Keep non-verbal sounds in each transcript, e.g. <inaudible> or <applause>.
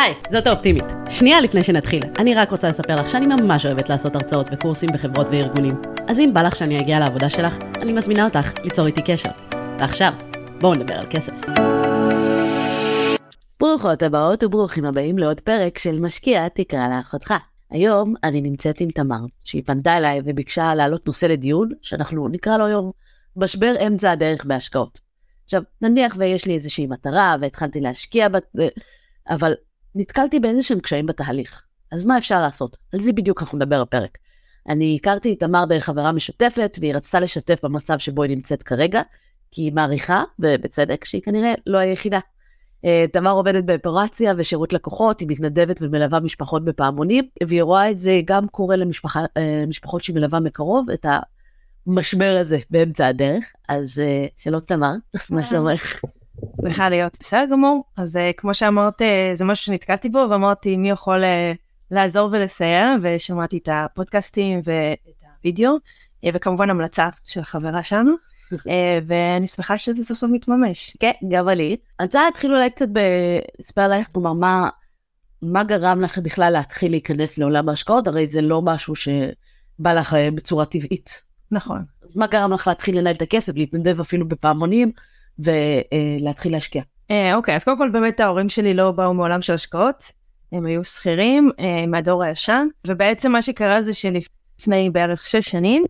היי, זאת האופטימית. שנייה לפני שנתחיל, אני רק רוצה לספר לך שאני ממש אוהבת לעשות הרצאות וקורסים בחברות וארגונים. אז אם בא לך שאני אגיע לעבודה שלך, אני מזמינה אותך ליצור איתי קשר. ועכשיו, בואו נדבר על כסף. ברוכות הבאות וברוכים הבאים לעוד פרק של משקיע תקרא לאחותך. היום אני נמצאת עם תמר, שהיא פנתה אליי וביקשה להעלות נושא לדיון, שאנחנו נקרא לו היום משבר אמצע הדרך בהשקעות. עכשיו, נניח ויש לי איזושהי מטרה והתחלתי להשקיע, בת... אבל נתקלתי באיזה שהם קשיים בתהליך. אז מה אפשר לעשות? על זה בדיוק אנחנו נדבר בפרק. אני הכרתי את תמר דרך חברה משותפת, והיא רצתה לשתף במצב שבו היא נמצאת כרגע, כי היא מעריכה, ובצדק, שהיא כנראה לא היחידה. אה, תמר עובדת באופרציה ושירות לקוחות, היא מתנדבת ומלווה משפחות בפעמונים, והיא רואה את זה גם קורה למשפחות אה, שהיא מלווה מקרוב, את המשבר הזה באמצע הדרך. אז אה, שלום תמר, <laughs> מה שלומך? שמחה להיות בסדר גמור. אז uh, כמו שאמרת, uh, זה משהו שנתקלתי בו, ואמרתי מי יכול uh, לעזור ולסייע, ושמעתי את הפודקאסטים ואת הוידאו, וכמובן המלצה של החברה שלנו. ואני שמחה שזה סוף סוף מתממש. כן, גם אני. אני רוצה להתחיל אולי קצת לספר לך, כלומר, מה, מה גרם לך בכלל להתחיל להיכנס לעולם ההשקעות? הרי זה לא משהו שבא לך בצורה טבעית. נכון. אז מה גרם לך להתחיל לנהל את הכסף, להתנדב אפילו בפעמונים? ולהתחיל להשקיע. אה, אוקיי, אז קודם כל באמת ההורים שלי לא באו מעולם של השקעות, הם היו שכירים אה, מהדור הישן, ובעצם מה שקרה זה שלפני בערך שש שנים,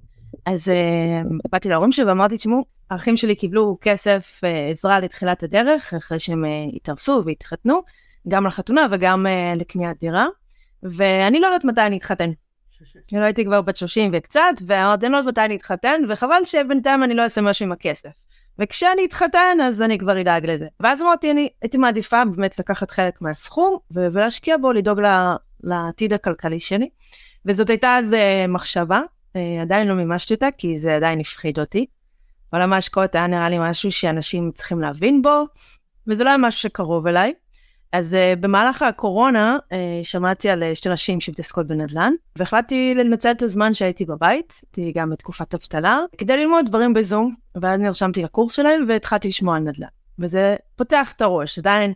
אז אה, באתי להורים שלי ואמרתי, תשמעו, האחים שלי קיבלו כסף עזרה לתחילת הדרך, אחרי שהם התארסו והתחתנו, גם לחתונה וגם לקניית דירה, ואני לא יודעת מתי אני אתחתן. <laughs> לא הייתי כבר בת 30 וקצת, ואמרתי, אני לא יודעת מתי אני אתחתן, וחבל שבינתיים אני לא אעשה משהו עם הכסף. וכשאני אתחתן אז אני כבר אדאג לזה. ואז אמרתי, אני הייתי מעדיפה באמת לקחת חלק מהסכום ולהשקיע בו, לדאוג לעתיד הכלכלי שלי. וזאת הייתה אז מחשבה, אה, עדיין לא מימשתי אותה כי זה עדיין הפחיד אותי. עולם ההשקעות היה נראה לי משהו שאנשים צריכים להבין בו, וזה לא היה משהו שקרוב אליי. אז uh, במהלך הקורונה uh, שמעתי על uh, שתי נשים שמתעסקות בנדל"ן, והחלטתי לנצל את הזמן שהייתי בבית, הייתי גם בתקופת אבטלה, כדי ללמוד דברים בזום, ואז נרשמתי לקורס שלהם והתחלתי לשמוע על נדל"ן. וזה פותח את הראש, עדיין,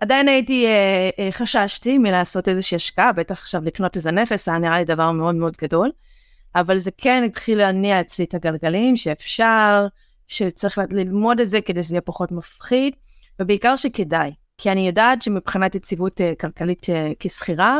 עדיין הייתי, uh, uh, חששתי מלעשות איזושהי השקעה, בטח עכשיו לקנות איזה נכס, היה נראה לי דבר מאוד מאוד גדול, אבל זה כן התחיל להניע אצלי את הגלגלים, שאפשר, שצריך ללמוד את זה כדי שזה יהיה פחות מפחיד, ובעיקר שכדאי. כי אני יודעת שמבחינת יציבות uh, כלכלית uh, כשכירה,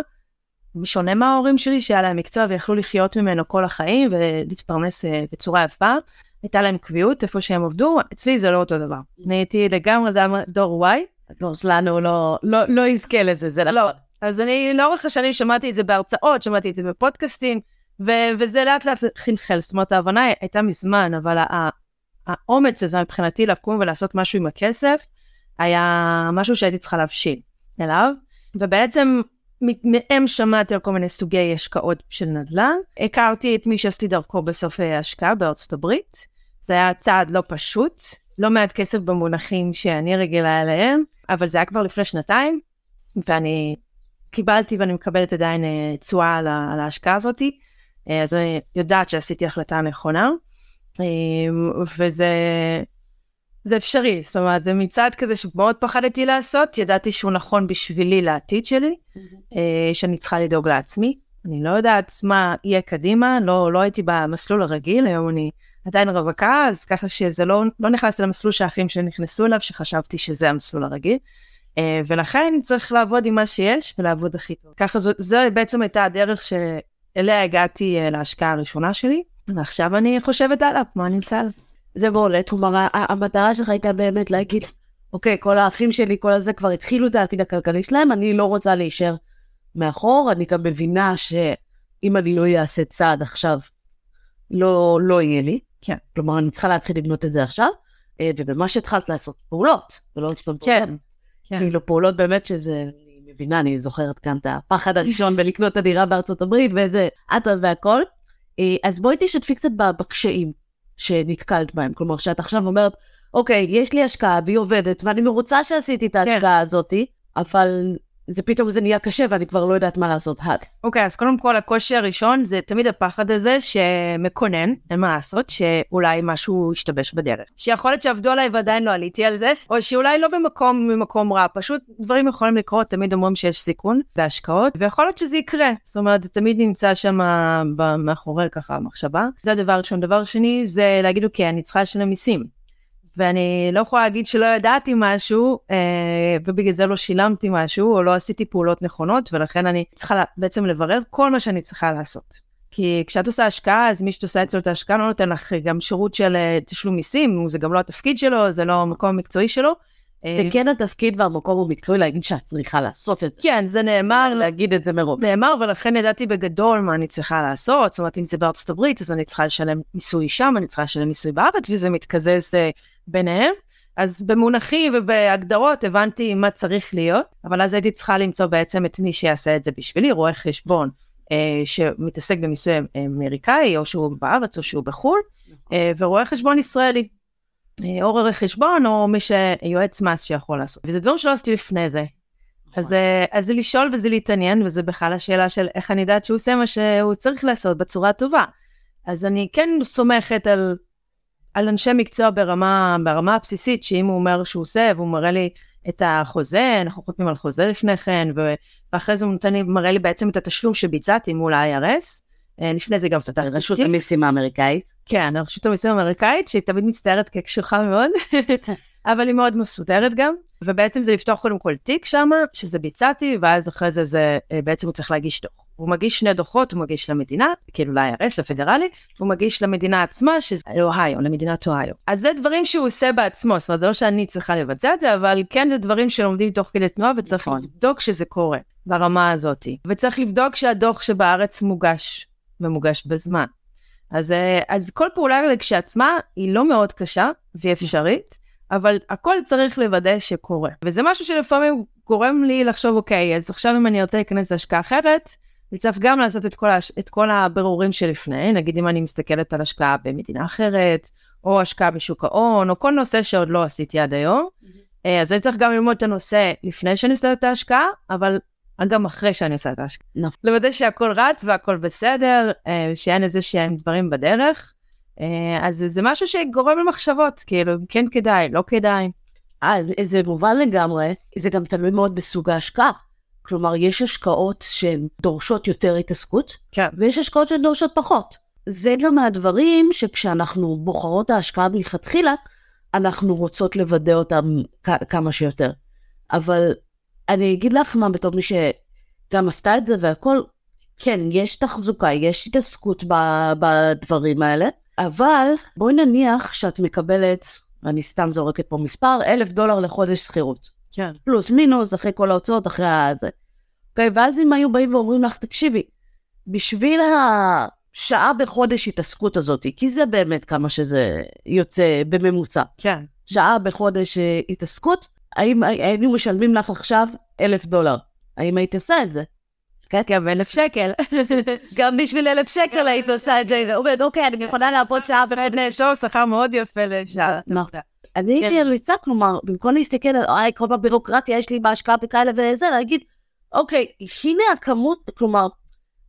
בשונה מההורים שלי שהיה להם מקצוע ויכלו לחיות ממנו כל החיים ולהתפרנס uh, בצורה יפה, הייתה להם קביעות איפה שהם עבדו, אצלי זה לא אותו דבר. אני הייתי לגמרי דור Y. הדור שלנו לא, לא, לא יזכה לזה, זה נכון. לא. אז אני לאורך השנים שמעתי את זה בהרצאות, שמעתי את זה בפודקאסטים, ו- וזה לאט לאט חלחל, זאת אומרת ההבנה הייתה מזמן, אבל האומץ הזה מבחינתי לקום ולעשות משהו עם הכסף, היה משהו שהייתי צריכה להבשיל אליו, ובעצם מהם שמעתי על כל מיני סוגי השקעות של נדל"ן. הכרתי את מי שעשיתי דרכו בסוף ההשקעה בארצות הברית. זה היה צעד לא פשוט, לא מעט כסף במונחים שאני רגילה אליהם, אבל זה היה כבר לפני שנתיים, ואני קיבלתי ואני מקבלת עדיין אה, תשואה על, ההשקעה הזאת, אה, אז אני יודעת שעשיתי החלטה נכונה, אה, וזה זה אפשרי, זאת אומרת, זה מצעד כזה שמאוד פחדתי לעשות, ידעתי שהוא נכון בשבילי לעתיד שלי, mm-hmm. שאני צריכה לדאוג לעצמי. אני לא יודעת מה יהיה קדימה, לא, לא הייתי במסלול הרגיל, היום אני עדיין רווקה, אז ככה שזה לא, לא נכנסתי למסלול שהאחים שלי נכנסו אליו, שחשבתי שזה המסלול הרגיל. אה, ולכן צריך לעבוד עם מה שיש ולעבוד הכי טוב. ככה זו, זו בעצם הייתה הדרך שאליה הגעתי אה, להשקעה הראשונה שלי, ועכשיו אני חושבת עליו, מה אני עושה עליו. זה בולט, כלומר המטרה שלך הייתה באמת להגיד, אוקיי, כל האחים שלי, כל הזה כבר התחילו את העתיד הכלכלי שלהם, אני לא רוצה להישאר מאחור, אני גם מבינה שאם אני לא אעשה צעד עכשיו, לא, לא יהיה לי. כן. כלומר, אני צריכה להתחיל לבנות את זה עכשיו, אה, ובמה שהתחלת לעשות פעולות, ולא סתם כן. כן. כאילו פעולות באמת שזה, אני מבינה, אני זוכרת כאן את הפחד הראשון <laughs> בלקנות את הדירה בארצות הברית, ואיזה אטרם והכל. אה, אז בואי תשתפי קצת בקשיים. שנתקלת בהם. כלומר, שאת עכשיו אומרת, אוקיי, יש לי השקעה והיא עובדת, ואני מרוצה שעשיתי את ההשקעה כן. הזאתי, אבל זה פתאום זה נהיה קשה ואני כבר לא יודעת מה לעשות הלאה. אוקיי, okay, אז קודם כל הקושי הראשון זה תמיד הפחד הזה שמקונן, אין מה לעשות, שאולי משהו ישתבש בדרך. שיכול להיות שעבדו עליי ועדיין לא עליתי על זה, או שאולי לא במקום ממקום רע, פשוט דברים יכולים לקרות, תמיד אומרים שיש סיכון בהשקעות, ויכול להיות שזה יקרה. זאת אומרת, זה תמיד נמצא שם מאחורי ככה המחשבה. זה הדבר הראשון. דבר שני זה להגיד, אוקיי, אני צריכה לשלם מיסים. ואני לא יכולה להגיד שלא ידעתי משהו, אה, ובגלל זה לא שילמתי משהו, או לא עשיתי פעולות נכונות, ולכן אני צריכה בעצם לברר כל מה שאני צריכה לעשות. כי כשאת עושה השקעה, אז מי שאת עושה אצלו את ההשקעה לא נותן לך גם שירות של אה, תשלום מיסים, זה גם לא התפקיד שלו, זה לא המקום המקצועי שלו. זה אה, כן התפקיד והמקום המקצועי להגיד שאת צריכה לעשות את זה. כן, זה נאמר. להגיד את זה מראש. נאמר, ולכן ידעתי בגדול מה אני צריכה לעשות. זאת אומרת, אם זה בארצות הברית, אז אני צריכה לשלם מיסוי שם, אני צריכה לשלם מיסוי בארץ, וזה מתקזז ביניהם. אז במונחים ובהגדרות הבנתי מה צריך להיות, אבל אז הייתי צריכה למצוא בעצם את מי שיעשה את זה בשבילי, רואה חשבון אה, שמתעסק במיסוי אמריקאי, או שהוא בארץ או שהוא בחו"ל, אה, ורואה חשבון ישראלי. או רואה חשבון או מי שיועץ מס שיכול לעשות. וזה דברים שלא עשיתי לפני זה. אז, אה, אז זה לשאול וזה להתעניין, וזה בכלל השאלה של איך אני יודעת שהוא עושה מה שהוא צריך לעשות בצורה טובה. אז אני כן סומכת על על אנשי מקצוע ברמה, ברמה הבסיסית, שאם הוא אומר שהוא עושה, והוא מראה לי את החוזה, אנחנו חותמים על חוזה לפני כן, ואחרי זה הוא נותן לי, מראה לי בעצם את התשלום שביצעתי מול ה-IRS. אה, לפני זה גם פתחתי רשות המיסים האמריקאית. כן, רשות המיסים האמריקאית, שהיא תמיד מצטערת כקשוחה מאוד, <laughs> אבל היא מאוד מסודרת גם, ובעצם זה לפתוח קודם כל תיק שם, שזה ביצעתי, ואז אחרי זה, זה אה, בעצם הוא צריך להגיש דוח. הוא מגיש שני דוחות, הוא מגיש למדינה, כאילו ל-IRS, לפדרלי, הוא מגיש למדינה עצמה, שזה אוהיו, למדינת אוהיו. אז זה דברים שהוא עושה בעצמו, זאת אומרת, זה לא שאני צריכה לבצע את זה, אבל כן זה דברים שלומדים תוך כדי תנועה, וצריך נכון. לבדוק שזה קורה ברמה הזאת. וצריך לבדוק שהדוח שבארץ מוגש, ומוגש בזמן. אז, אה, אז כל פעולה כשעצמה היא לא מאוד קשה והיא אפשרית, אבל הכל צריך לוודא שקורה. וזה משהו שלפעמים גורם לי לחשוב, אוקיי, אז עכשיו אם אני ארצה להיכנס להשקעה אחרת, אני צריך גם לעשות את כל, הש... את כל הבירורים שלפני, נגיד אם אני מסתכלת על השקעה במדינה אחרת, או השקעה בשוק ההון, או כל נושא שעוד לא עשיתי עד היום. Mm-hmm. אז אני צריך גם ללמוד את הנושא לפני שאני עושה את ההשקעה, אבל גם אחרי שאני עושה את ההשקעה. No. נכון. לוודא שהכל רץ והכל בסדר, אה, שאין איזה שהם דברים בדרך. אה, אז זה משהו שגורם למחשבות, כאילו, כן כדאי, לא כדאי. אה, זה מובן לגמרי, זה גם תלוי מאוד בסוג ההשקעה. כלומר, יש השקעות שהן דורשות יותר התעסקות, כן. ויש השקעות שהן דורשות פחות. זה גם מהדברים שכשאנחנו בוחרות ההשקעה מלכתחילה, אנחנו רוצות לוודא אותם כמה שיותר. אבל אני אגיד לך מה, בתור מי שגם עשתה את זה והכל, כן, יש תחזוקה, יש התעסקות בדברים האלה, אבל בואי נניח שאת מקבלת, ואני סתם זורקת פה מספר, אלף דולר לחודש שכירות. כן. פלוס מינוס, אחרי כל ההוצאות, אחרי הזה. אוקיי, ואז אם היו באים ואומרים לך, תקשיבי, בשביל השעה בחודש התעסקות הזאת, כי זה באמת כמה שזה יוצא בממוצע. כן. שעה בחודש אה, התעסקות, האם היינו משלמים לך עכשיו אלף דולר? האם היית עושה את זה? כן, גם אלף שקל. <laughs> גם בשביל אלף שקל היית עושה את זה. אומרת, אוקיי, אני יכולה לעבוד שעה <laughs> בחודש. יש שכר מאוד יפה לשעה. נכון. אני הייתי כן. ממליצה, כלומר, במקום להסתכל על, אוי, כל פעם בירוקרטיה יש לי בהשקעה וכאלה וזה, להגיד, אוקיי, הנה הכמות, כלומר,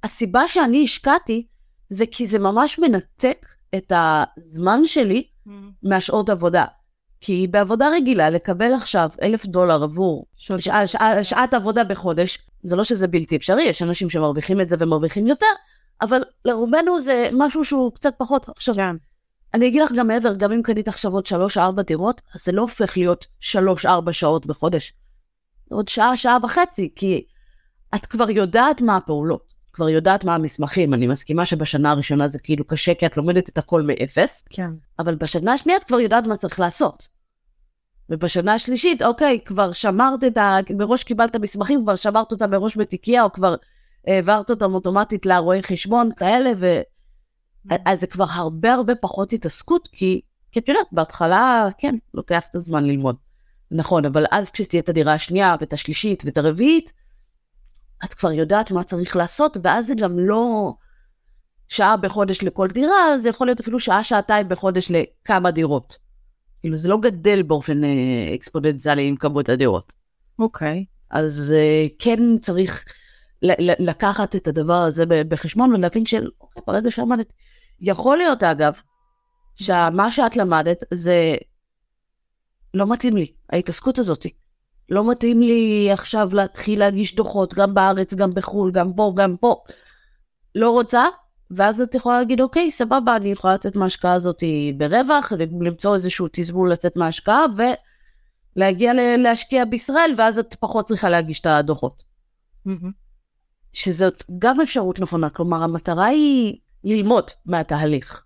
הסיבה שאני השקעתי, זה כי זה ממש מנתק את הזמן שלי mm. מהשעות עבודה. כי בעבודה רגילה, לקבל עכשיו אלף דולר עבור שעה, שעה, שעת עבודה בחודש, זה לא שזה בלתי אפשרי, יש אנשים שמרוויחים את זה ומרוויחים יותר, אבל לרובנו זה משהו שהוא קצת פחות. עכשיו, כן. אני אגיד לך גם מעבר, גם אם קנית עכשיו עוד שלוש-ארבע דירות, אז זה לא הופך להיות שלוש-ארבע שעות בחודש. עוד שעה, שעה וחצי, כי את כבר יודעת מה הפעולות, כבר יודעת מה המסמכים. אני מסכימה שבשנה הראשונה זה כאילו קשה, כי את לומדת את הכל מאפס, כן. אבל בשנה השנייה את כבר יודעת מה צריך לעשות. ובשנה השלישית, אוקיי, כבר שמרת את ה... מראש קיבלת מסמכים, כבר שמרת אותם מראש בתיקייה, או כבר העברת אותם אוטומטית לרואי חשבון כאלה, ו... אז זה כבר הרבה הרבה פחות התעסקות, כי, כי את יודעת, בהתחלה, כן, לוקח את הזמן ללמוד. נכון, אבל אז כשתהיה את הדירה השנייה, ואת השלישית, ואת הרביעית, את כבר יודעת מה צריך לעשות, ואז זה גם לא שעה בחודש לכל דירה, זה יכול להיות אפילו שעה-שעתיים בחודש לכמה דירות. כאילו זה לא גדל באופן אה, אקספוננציאלי עם כמות הדירות. אוקיי. אז uh, כן צריך לקחת את הדבר הזה בחשבון ולהבין של, אוקיי, ברגע שעמדת, יכול להיות אגב, שמה שאת למדת זה לא מתאים לי, ההתעסקות הזאת. לא מתאים לי עכשיו להתחיל להגיש דוחות, גם בארץ, גם בחו"ל, גם פה, גם פה. לא רוצה, ואז את יכולה להגיד, אוקיי, סבבה, אני יכולה לצאת מההשקעה הזאת ברווח, למצוא איזשהו תזמון לצאת מההשקעה, ולהגיע להשקיע בישראל, ואז את פחות צריכה להגיש את הדוחות. Mm-hmm. שזאת גם אפשרות נכונה, כלומר, המטרה היא ללמוד מהתהליך.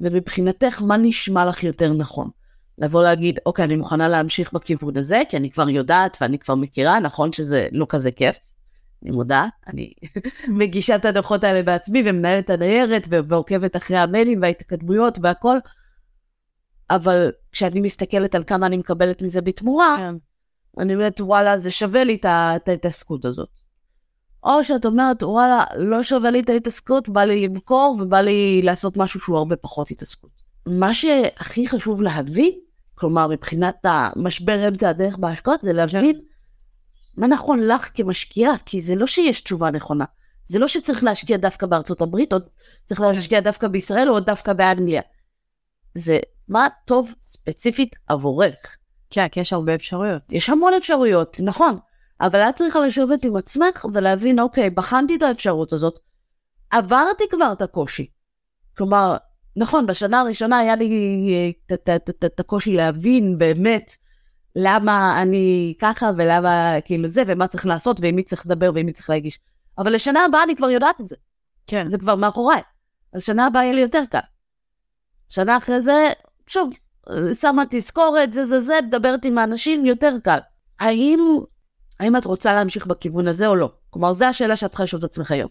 ומבחינתך, מה נשמע לך יותר נכון? לבוא להגיד, אוקיי, אני מוכנה להמשיך בכיוון הזה, כי אני כבר יודעת ואני כבר מכירה, נכון שזה לא כזה כיף, אני מודה, אני <laughs> מגישה את הדוחות האלה בעצמי ומנהלת את הניירת ועוקבת אחרי המיילים וההתקדמויות והכל, אבל כשאני מסתכלת על כמה אני מקבלת מזה בתמורה, כן. אני אומרת, וואלה, זה שווה לי את ההתעסקות הזאת. או שאת אומרת, וואלה, לא שווה לי את ההתעסקות, בא לי למכור ובא לי לעשות משהו שהוא הרבה פחות התעסקות. מה שהכי חשוב להבין, כלומר מבחינת המשבר אמצע הדרך בהשקעות, זה להבין מה נכון לך כמשקיעה, כי זה לא שיש תשובה נכונה. זה לא שצריך להשקיע דווקא בארצות הברית, או צריך להשקיע דווקא בישראל, או דווקא באנגליה. זה מה טוב ספציפית עבורך. כן, כי יש הרבה אפשרויות. יש המון אפשרויות, נכון. אבל את צריכה לשבת עם עצמך ולהבין, אוקיי, בחנתי את האפשרות הזאת, עברתי כבר את הקושי. כלומר, נכון, בשנה הראשונה היה לי את הקושי להבין באמת למה אני ככה ולמה כאילו זה, ומה צריך לעשות, ועם מי צריך לדבר ועם מי צריך להגיש. אבל לשנה הבאה אני כבר יודעת את זה. כן. זה כבר מאחוריי. אז שנה הבאה יהיה לי יותר קל. שנה אחרי זה, שוב, שמה תזכורת, זה זה זה, מדברת עם האנשים, יותר קל. האם, האם את רוצה להמשיך בכיוון הזה או לא? כלומר, זו השאלה שאת צריכה לשאול את עצמך היום,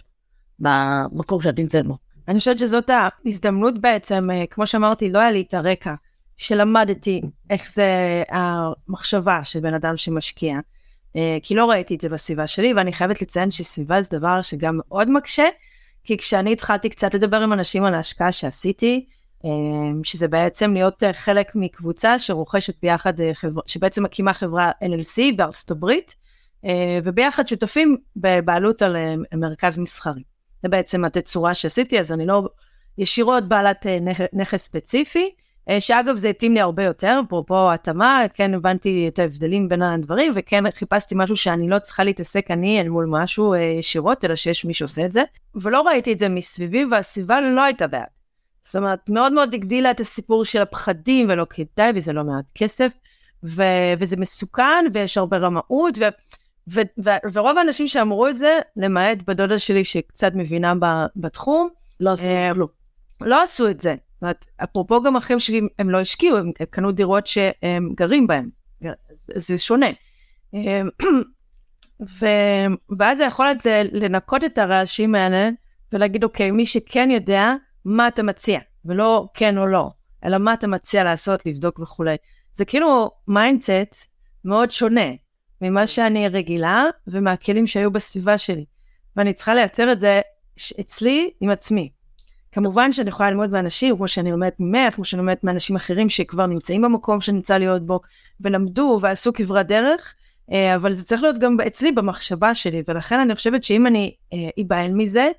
במקום שאת נמצאת בו. אני חושבת שזאת ההזדמנות בעצם, אה, כמו שאמרתי, לא היה לי את הרקע שלמדתי איך זה המחשבה של בן אדם שמשקיע, אה, כי לא ראיתי את זה בסביבה שלי, ואני חייבת לציין שסביבה זה דבר שגם מאוד מקשה, כי כשאני התחלתי קצת לדבר עם אנשים על ההשקעה שעשיתי, אה, שזה בעצם להיות חלק מקבוצה שרוכשת ביחד, שבעצם מקימה חברה LLC בארצות הברית, וביחד שותפים בבעלות על מרכז מסחרי. זה בעצם התצורה שעשיתי, אז אני לא ישירות בעלת אה, נכס ספציפי, אה, שאגב זה התאים לי הרבה יותר, אפרופו התאמה, כן הבנתי את ההבדלים בין הדברים, וכן חיפשתי משהו שאני לא צריכה להתעסק אני אל מול משהו אה, ישירות, אלא שיש מי שעושה את זה, ולא ראיתי את זה מסביבי, והסביבה לא הייתה בעד. זאת אומרת, מאוד מאוד הגדילה את הסיפור של הפחדים, ולא כדאי, וזה לא מעט כסף, ו- וזה מסוכן, ויש הרבה רמאות, ו- ו- ו- ורוב האנשים שאמרו את זה, למעט בדודה שלי שקצת מבינה ב- בתחום, לא עשו אה, כלום. לא עשו את זה. זאת אומרת, אפרופו גם אחים שלי, הם לא השקיעו, הם קנו דירות שהם גרים בהן. זה שונה. אה, ו- ואז היכולת זה לנקות את הרעשים האלה ולהגיד, אוקיי, מי שכן יודע, מה אתה מציע, ולא כן או לא, אלא מה אתה מציע לעשות, לבדוק וכולי. זה כאילו mindset מאוד שונה. ממה שאני רגילה ומהכלים שהיו בסביבה שלי. ואני צריכה לייצר את זה אצלי עם עצמי. כמובן שאני יכולה ללמוד מאנשים, כמו שאני לומדת ממך, כמו שאני לומדת מאנשים אחרים שכבר נמצאים במקום שאני רוצה להיות בו, ולמדו ועשו כברת דרך, אה, אבל זה צריך להיות גם אצלי במחשבה שלי, ולכן אני חושבת שאם אני אה, אבהל מזה,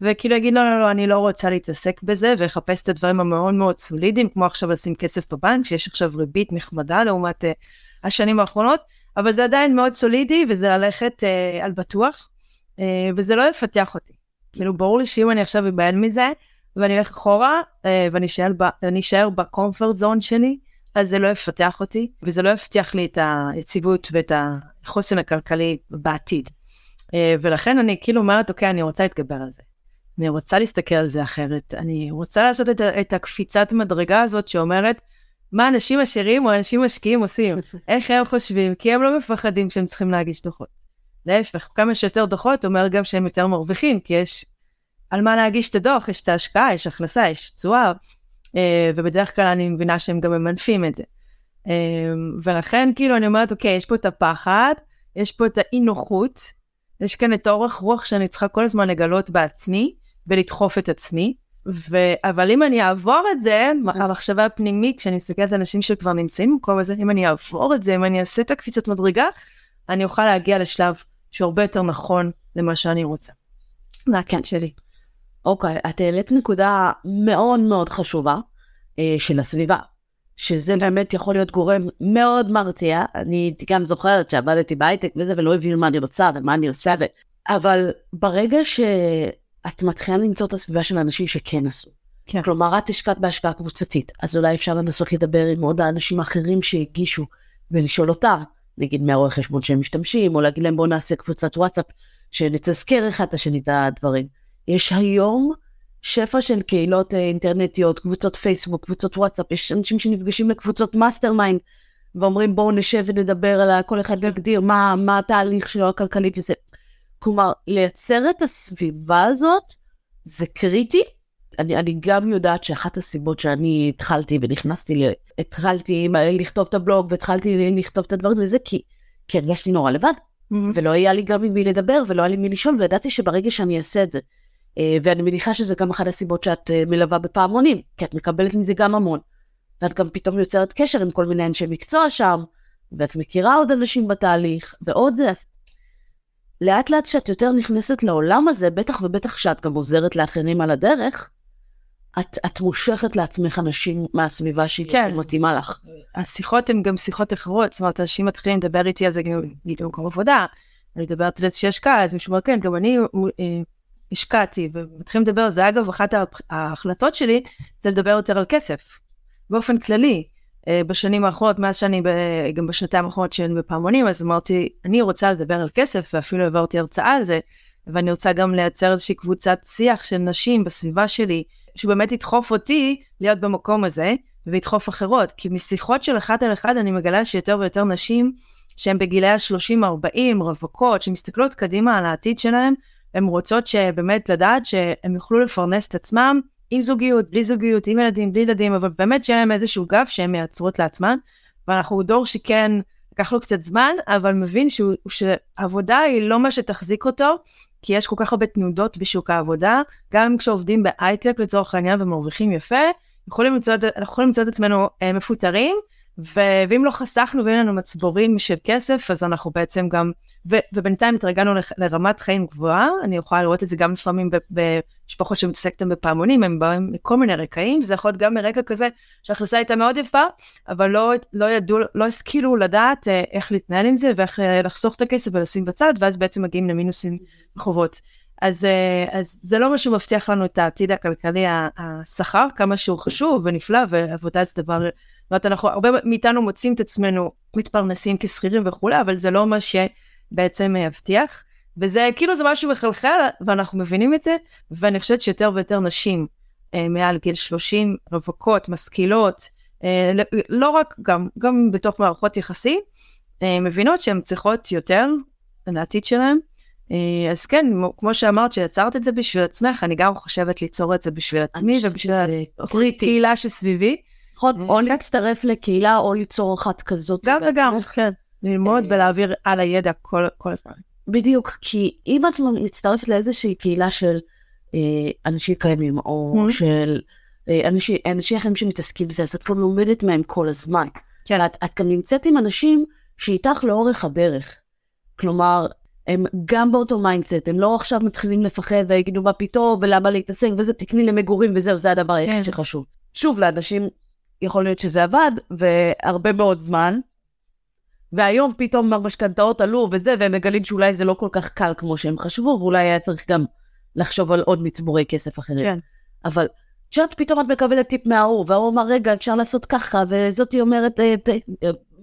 וכאילו אגיד לא, לא, לא, אני לא רוצה להתעסק בזה, ואחפש את הדברים המאוד מאוד סולידיים, כמו עכשיו לשים כסף בבנק, שיש עכשיו ריבית נחמדה לעומת uh, השנים האחרונות, אבל זה עדיין מאוד סולידי, וזה ללכת אה, על בטוח, אה, וזה לא יפתח אותי. כאילו, ברור לי שאם אני עכשיו אבהל מזה, ואני אלך אחורה, אה, ואני אשאר בקומפורט זון שלי, אז זה לא יפתח אותי, וזה לא יבטיח לי את היציבות ואת החוסן הכלכלי בעתיד. אה, ולכן אני כאילו אומרת, אוקיי, אני רוצה להתגבר על זה. אני רוצה להסתכל על זה אחרת. אני רוצה לעשות את, את הקפיצת מדרגה הזאת שאומרת, מה אנשים עשירים או אנשים משקיעים עושים, <laughs> איך הם חושבים, כי הם לא מפחדים כשהם צריכים להגיש דוחות. להפך, כמה שיותר דוחות אומר גם שהם יותר מרוויחים, כי יש על מה להגיש את הדוח, יש את ההשקעה, יש הכנסה, יש תשואה, אה, ובדרך כלל אני מבינה שהם גם ממנפים את זה. אה, ולכן כאילו אני אומרת, אוקיי, יש פה את הפחד, יש פה את האי נוחות, יש כאן את האורך רוח שאני צריכה כל הזמן לגלות בעצמי ולדחוף את עצמי, ו... אבל אם אני אעבור את זה, המחשבה הפנימית, כשאני מסתכלת על אנשים שכבר נמצאים במקום הזה, אם אני אעבור את זה, אם אני אעשה את הקפיצת מדרגה, אני אוכל להגיע לשלב שהוא הרבה יותר נכון למה שאני רוצה. זה הקטע שלי. אוקיי, את העלית נקודה מאוד מאוד חשובה אה, של הסביבה, שזה באמת יכול להיות גורם מאוד מרתיע. אני גם זוכרת שעבדתי בהייטק וזה, ולא הבינו מה אני רוצה ומה אני עושה, ו... אבל ברגע שאת מתחילה למצוא את הסביבה של האנשים שכן עשו, כן. כלומר, את השקעת בהשקעה קבוצתית, אז אולי אפשר לנסות לדבר עם עוד האנשים האחרים שהגישו ולשאול אותה, נגיד מהרואה חשבון שהם משתמשים, או להגיד להם בואו נעשה קבוצת וואטסאפ, שנתזכר אחד את השני את הדברים. יש היום שפע של קהילות אה, אינטרנטיות, קבוצות פייסבוק, קבוצות וואטסאפ, יש אנשים שנפגשים לקבוצות mastermind, ואומרים בואו נשב ונדבר על כל אחד יגדיר מה, מה התהליך שלו הכלכלית וזה. כלומר, לייצר את הסביבה הזאת זה קריטי. אני, אני גם יודעת שאחת הסיבות שאני התחלתי ונכנסתי, התחלתי לכתוב את הבלוג והתחלתי לכתוב את הדברים וזה, כי, כי הרגשתי נורא לבד. Mm-hmm. ולא היה לי גם עם מי לדבר ולא היה לי מי לשאול, וידעתי שברגע שאני אעשה את זה, ואני מניחה שזה גם אחת הסיבות שאת אה, מלווה בפעמונים, כי את מקבלת מזה גם המון. ואת גם פתאום יוצרת קשר עם כל מיני אנשי מקצוע שם, ואת מכירה עוד אנשים בתהליך, ועוד זה. אז לאט לאט כשאת יותר נכנסת לעולם הזה, בטח ובטח כשאת גם עוזרת לאחרים על הדרך, את, את מושכת לעצמך אנשים מהסביבה שהיא כן. מתאימה לך. השיחות הן גם שיחות אחרות, זאת אומרת, אנשים מתחילים לדבר איתי על זה גם במקום עבודה, אני מדברת על איזושהי השקעה, אז מישהו אומר, כן, גם אני אה, השקעתי, ומתחילים לדבר על זה. אגב, אחת ההחלטות שלי זה לדבר יותר על כסף, באופן כללי. אה, בשנים האחרונות, מאז שאני, ב, גם בשנתיים האחרונות שאני בפעמונים, אז אמרתי, אני רוצה לדבר על כסף, ואפילו העברתי הרצאה על זה, ואני רוצה גם לייצר איזושהי קבוצת שיח של נשים בסביבה שלי, שבאמת ידחוף אותי להיות במקום הזה, וידחוף אחרות. כי משיחות של אחד על אחד אני מגלה שיותר ויותר נשים שהן בגילי ה-30-40, רווקות, שמסתכלות קדימה על העתיד שלהן, הן רוצות שבאמת לדעת שהן יוכלו לפרנס את עצמם עם זוגיות, בלי זוגיות, עם ילדים, בלי ילדים, אבל באמת שיהיה להם איזשהו גב שהן מייצרות לעצמן. ואנחנו דור שכן, לקח לו קצת זמן, אבל מבין שהוא, שעבודה היא לא מה שתחזיק אותו, כי יש כל כך הרבה תנודות בשוק העבודה, גם כשעובדים בהייטק לצורך העניין ומרוויחים יפה, יכולים למצוא, אנחנו יכולים למצוא את עצמנו אה, מפוטרים, ואם לא חסכנו ואין לנו מצבורים של כסף, אז אנחנו בעצם גם, ו- ובינתיים התרגלנו לח- לרמת חיים גבוהה, אני יכולה לראות את זה גם לפעמים במשפחות שמתעסקתם בפעמונים, הם באים מכל מיני רקעים, וזה יכול להיות גם מרקע כזה שההכנסה הייתה מאוד יפה, אבל לא, לא ידעו, לא השכילו לדעת אה, איך להתנהל עם זה ואיך אה, לחסוך את הכסף ולשים בצד, ואז בעצם מגיעים למינוסים בחובות. אז, אה, אז זה לא מה שמבטיח לנו את העתיד הכלכלי, השכר, כמה שהוא חשוב ונפלא, ועבודה זה דבר זאת אומרת, אנחנו, הרבה מאיתנו מוצאים את עצמנו מתפרנסים כשכירים וכולי, אבל זה לא מה שבעצם יבטיח. וזה כאילו זה משהו מחלחל, ואנחנו מבינים את זה, ואני חושבת שיותר ויותר נשים אה, מעל גיל 30, רווקות, משכילות, אה, לא רק, גם, גם בתוך מערכות יחסים, אה, מבינות שהן צריכות יותר לעתיד שלהן. אה, אז כן, כמו שאמרת שיצרת את זה בשביל עצמך, אני גם חושבת ליצור את זה בשביל עצמי ובשביל הקהילה שסביבי. נכון, או להצטרף לקהילה או ליצור אחת כזאת. גם וגם, כן. ללמוד אה, ולהעביר על הידע כל, כל הזמן. בדיוק, כי אם את מצטרפת לאיזושהי קהילה של אה, אנשים קיימים, או. של אה, אנשים, אנשים אחרים שמתעסקים בזה, אז את גם לומדת מהם כל הזמן. כן. את, את גם נמצאת עם אנשים שאיתך לאורך הדרך. כלומר, הם גם באותו mindset, הם לא עכשיו מתחילים לפחד ויגידו מה פתאום ולמה להתעסק וזה, תקני למגורים וזהו, זה הדבר היחיד כן. שחשוב. שוב, לאנשים יכול להיות שזה עבד, והרבה מאוד זמן. והיום פתאום המשכנתאות עלו וזה, והם מגלים שאולי זה לא כל כך קל כמו שהם חשבו, ואולי היה צריך גם לחשוב על עוד מצבורי כסף אחרים. כן. אבל כשאת פתאום את מקבלת טיפ מההוא, וההוא אומר, רגע, אפשר לעשות ככה, וזאתי אומרת, אה,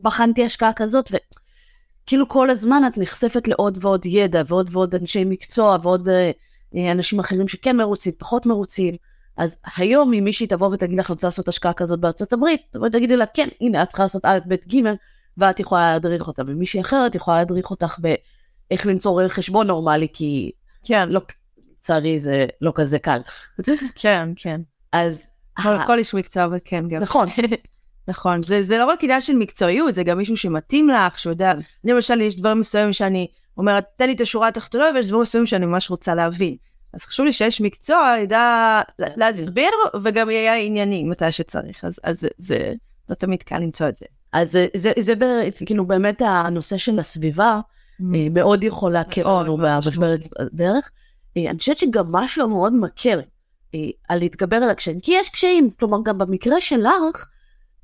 בחנתי השקעה כזאת, וכאילו כל הזמן את נחשפת לעוד ועוד ידע, ועוד ועוד אנשי מקצוע, ועוד אה, אה, אנשים אחרים שכן מרוצים, פחות מרוצים. אז היום אם מישהי תבוא ותגיד לך, אני רוצה לעשות השקעה כזאת בארצות הברית, תבואי תגידי לה, כן, הנה, את צריכה לעשות א', ב', ג', ואת יכולה להדריך אותה. ומישהי אחרת יכולה להדריך אותך באיך למצוא רואה חשבון נורמלי, כי כן, לא, לצערי זה לא כזה קל. כן, כן. אז... כל איש מקצוע, אבל כן, גם. נכון. <laughs> נכון, זה, זה לא רק עניין של מקצועיות, זה גם מישהו שמתאים לך, שיודע, אני למשל, יש דברים מסוימים שאני אומרת, תן לי את השורה התחתונה, ויש דברים מסוימים שאני ממש רוצה להבין. אז חשוב לי שיש מקצוע, ידע להסביר, וגם יהיה ענייני מתי שצריך, אז, אז זה, זה לא תמיד קל למצוא את זה. אז זה, זה, זה, זה כאילו באמת הנושא של הסביבה, אה, מאוד יכול להקל מאוד, לנו מאוד במשבר הדרך. אה, אני חושבת שגם משהו מאוד מקל אה, על להתגבר על הקשיים, כי יש קשיים, כלומר גם במקרה שלך,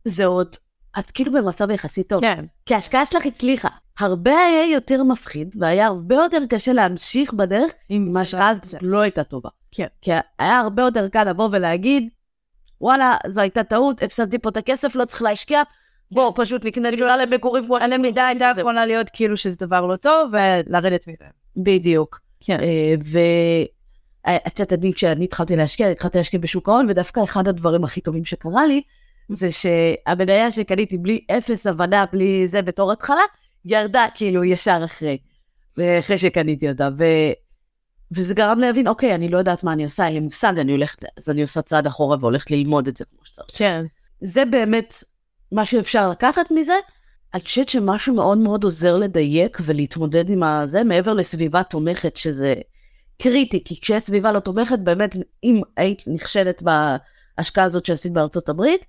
זה עוד, את כאילו במצב יחסית טוב. כן. כי ההשקעה שלך הצליחה. הרבה היה יותר מפחיד, והיה הרבה יותר קשה להמשיך בדרך, אם ההשקעה הזאת לא הייתה טובה. כן. כי היה הרבה יותר קל לבוא ולהגיד, וואלה, זו הייתה טעות, הפסדתי פה את הכסף, לא צריך להשקיע, בוא, פשוט נקנה דירה למגורים כמו... הלמידה הייתה. יכולה להיות כאילו שזה דבר לא טוב, ולרדת מזה. בדיוק. כן. אה, ואת יודעת, אני, כשאני התחלתי להשקיע, התחלתי להשקיע בשוק ההון, ודווקא אחד הדברים הכי טובים שקרה לי, זה שהמניה שקניתי בלי אפס הבנה, בלי זה בתור התחלה, ירדה כאילו ישר אחרי, אחרי שקניתי אותה. ו... וזה גרם להבין, אוקיי, אני לא יודעת מה אני עושה, אין לי מושג, אני הולכת, אז אני עושה צעד אחורה והולכת ללמוד את זה כמו שצריך. כן. זה באמת מה שאפשר לקחת מזה. אני חושבת שמשהו מאוד מאוד עוזר לדייק ולהתמודד עם הזה, מעבר לסביבה תומכת, שזה קריטי, כי כשיש סביבה לא תומכת, באמת, אם היית נכשלת בהשקעה הזאת שעשית בארצות הברית,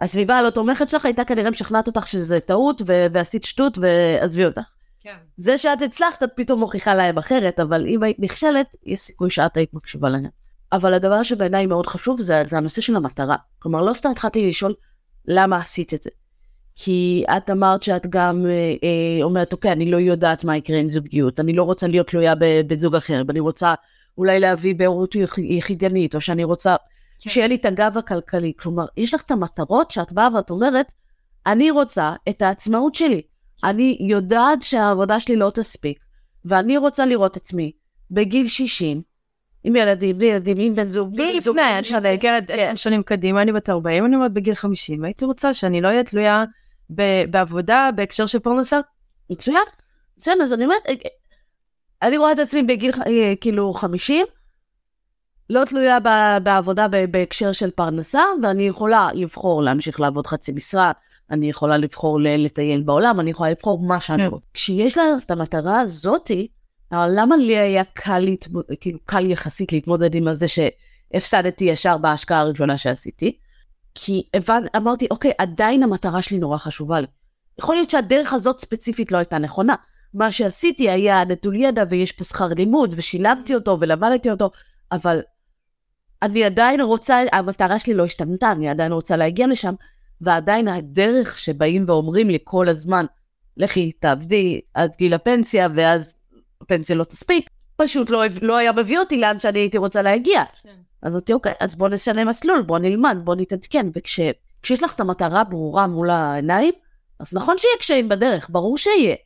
הסביבה הלא תומכת שלך הייתה כנראה משכנעת אותך שזה טעות ו- ועשית שטות ועזבי אותך. כן. זה שאת הצלחת, את פתאום מוכיחה להם אחרת, אבל אם היית נכשלת, יש סיכוי שאת היית מקשיבה להם. אבל הדבר שבעיניי מאוד חשוב זה, זה הנושא של המטרה. כלומר, לא סתם התחלתי לשאול למה עשית את זה. כי את אמרת שאת גם אה, אה, אומרת, אוקיי, אני לא יודעת מה יקרה עם זוגיות, אני לא רוצה להיות תלויה בבן זוג אחר, ואני רוצה אולי להביא בהורות יח- יחידנית, או שאני רוצה כן. שיהיה לי את הגב הכלכלי. כלומר, יש לך את המטרות שאת באה ואת אומרת, אני רוצה את העצמאות שלי. אני יודעת שהעבודה שלי לא תספיק, ואני רוצה לראות עצמי בגיל 60, עם ילדים, בלי ילדים, עם בן זוג, בלי לפני, אני. מסתכלת כן. עשר שנים קדימה, אני בת 40, אני אומרת בגיל 50, הייתי רוצה שאני לא אהיה תלויה בעבודה בהקשר של פרנסה. מצוין, מצוין, אז אני אומרת, אה, אני רואה את עצמי בגיל אה, כאילו 50, לא תלויה בעבודה בהקשר של פרנסה, ואני יכולה לבחור להמשיך לעבוד חצי משרה, אני יכולה לבחור לטייל בעולם, אני יכולה לבחור מה שאני כן. רוצה. כשיש לה את המטרה הזאתי, אבל למה לי היה קל, להתמוד... כאילו קל יחסית להתמודד עם זה שהפסדתי ישר בהשקעה הראשונה שעשיתי? כי הבנ... אמרתי, אוקיי, עדיין המטרה שלי נורא חשובה לי. יכול להיות שהדרך הזאת ספציפית לא הייתה נכונה. מה שעשיתי היה נטול ידע ויש פה שכר לימוד ושילמתי אותו ולמדתי אותו, אבל אני עדיין רוצה, המטרה שלי לא השתנתה, אני עדיין רוצה להגיע לשם, ועדיין הדרך שבאים ואומרים לי כל הזמן, לכי תעבדי עד גיל הפנסיה ואז הפנסיה לא תספיק, פשוט לא, לא היה מביא אותי לאן שאני הייתי רוצה להגיע. אז אמרתי, אוקיי, אז בוא נשנה מסלול, בוא נלמד, בוא נתעדכן. וכשיש לך את המטרה ברורה מול העיניים, אז נכון שיהיה קשיים בדרך, ברור שיהיה.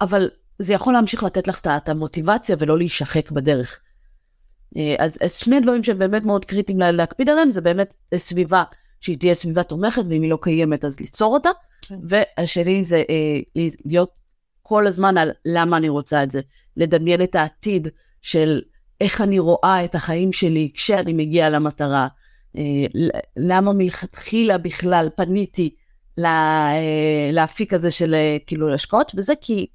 אבל זה יכול להמשיך לתת לך את המוטיבציה ולא להישחק בדרך. אה, אז, אז שני דברים שהם באמת מאוד קריטיים לה- להקפיד עליהם, זה באמת סביבה שהיא תהיה סביבה תומכת, ואם היא לא קיימת אז ליצור אותה. כן. והשני זה אה, להיות כל הזמן על למה אני רוצה את זה. לדמיין את העתיד של איך אני רואה את החיים שלי כשאני מגיעה למטרה. אה, למה מלכתחילה בכלל פניתי אה, לאפיק הזה של אה, כאילו השקעות, וזה כי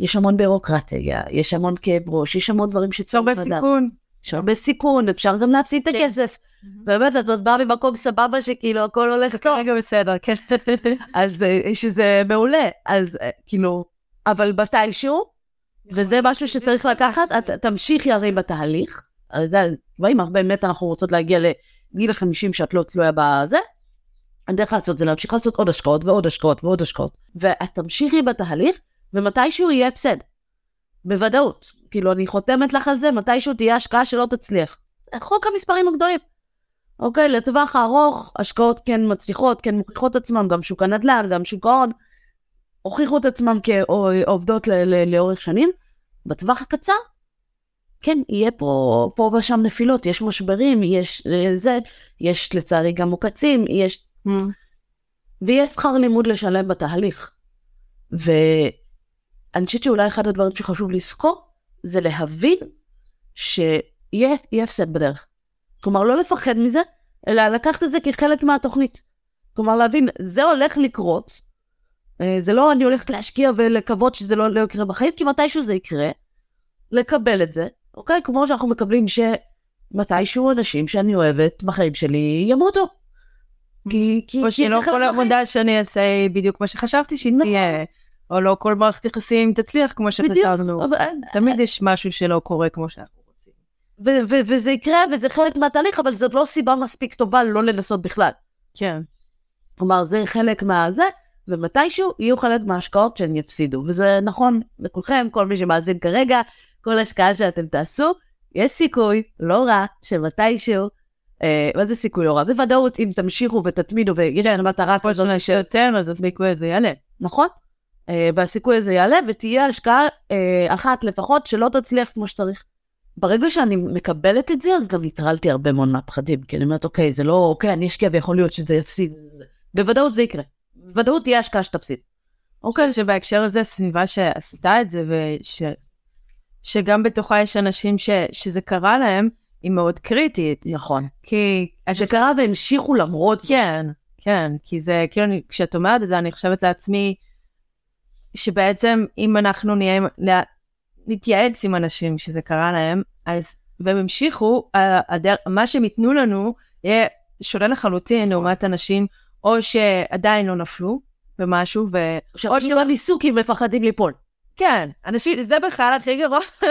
יש המון בירוקרטיה, יש המון כאב ראש, יש המון דברים יש שצריך הרבה לדעת. סיכון. יש הרבה סיכון, אפשר גם להפסיד את כן. הכסף. באמת, את עוד באה ממקום סבבה שכאילו הכל הולך טוב. כרגע בסדר, כן. <laughs> אז אה, שזה מעולה, אז אה, כאילו, אבל מתישהו, וזה משהו שצריך לקחת, תמשיכי הרי בתהליך, אז זה, ואם באמת אנחנו רוצות להגיע לגיל ה-50 שאת לא תלויה בזה, הדרך לעשות זה להמשיך לעשות עוד השקעות ועוד השקעות ועוד השקעות, ואת תמשיכי בתהליך, ומתישהו יהיה הפסד. בוודאות. כאילו, אני חותמת לך על זה, מתישהו תהיה השקעה שלא תצליח. חוק המספרים הגדולים. אוקיי, לטווח הארוך, השקעות כן מצליחות, כן מוכיחות עצמם, גם שוק הנדל"ן, גם שוק ההון, הוכיחו את עצמם כעובדות ל- ל- לאורך שנים. בטווח הקצר, כן, יהיה פה, פה ושם נפילות, יש משברים, יש אה, זה, יש לצערי גם מוקצים, יש... ויש שכר לימוד לשלם בתהליך. ואני חושבת שאולי אחד הדברים שחשוב לזכור, זה להבין שיהיה יהיה הפסד בדרך. כלומר, לא לפחד מזה, אלא לקחת את זה כחלק מהתוכנית. כלומר, להבין, זה הולך לקרות, אה, זה לא אני הולכת להשקיע ולקוות שזה לא, לא יקרה בחיים, כי מתישהו זה יקרה, לקבל את זה, אוקיי? כמו שאנחנו מקבלים שמתישהו אנשים שאני אוהבת בחיים שלי ימותו. כי, כי, או כי שלא כל. העבודה שאני אעשה היא בדיוק מה שחשבתי שהיא נכון. תהיה. או לא כל מערכת יחסים תצליח כמו שחשבנו. אבל- תמיד יש משהו שלא קורה כמו שאנחנו רוצים. ו- ו- וזה יקרה וזה חלק מהתהליך, אבל זאת לא סיבה מספיק טובה לא לנסות בכלל. כן. כלומר, זה חלק מהזה, ומתישהו יהיו חלק מההשקעות שהן יפסידו. וזה נכון לכולכם, כל מי שמאזין כרגע, כל השקעה שאתם תעשו, יש סיכוי, לא רע, שמתישהו, אה, מה זה סיכוי לא רע? בוודאות, אם תמשיכו ותתמידו ויש לכם מטרה כל כזאת, שנה שיותר, אז הסיכוי הזה יעלה. נכון? אה, והסיכוי הזה יעלה, ותהיה השקעה אה, אחת לפחות שלא תצליח כמו שצריך. ברגע שאני מקבלת את זה, אז גם ניטרלתי הרבה מאוד מהפחדים, כי אני אומרת, אוקיי, זה לא, אוקיי, אני אשקיע ויכול להיות שזה יפסיד. בוודאות זה יקרה. בוודאות תהיה השקעה שתפסיד. אוקיי, שבהקשר הזה, סביבה שעשתה את זה, וש... שגם בתוכה יש אנשים ש... שזה קרה להם, היא מאוד קריטית. נכון. כי... שקרה והמשיכו למרות זאת. כן, כן, כי זה, כאילו, כשאת אומרת את זה, אני חושבת לעצמי, שבעצם אם אנחנו נהיה, לה- נתייעץ עם אנשים שזה קרה להם, אז, והם המשיכו, הדר, מה שהם ייתנו לנו יהיה שונה לחלוטין לעומת אנשים, או שעדיין לא נפלו במשהו, ו... או שלא ניסו כי הם מפחדים ליפול. כן, אנשים, זה בכלל הכי גרוע. <laughs>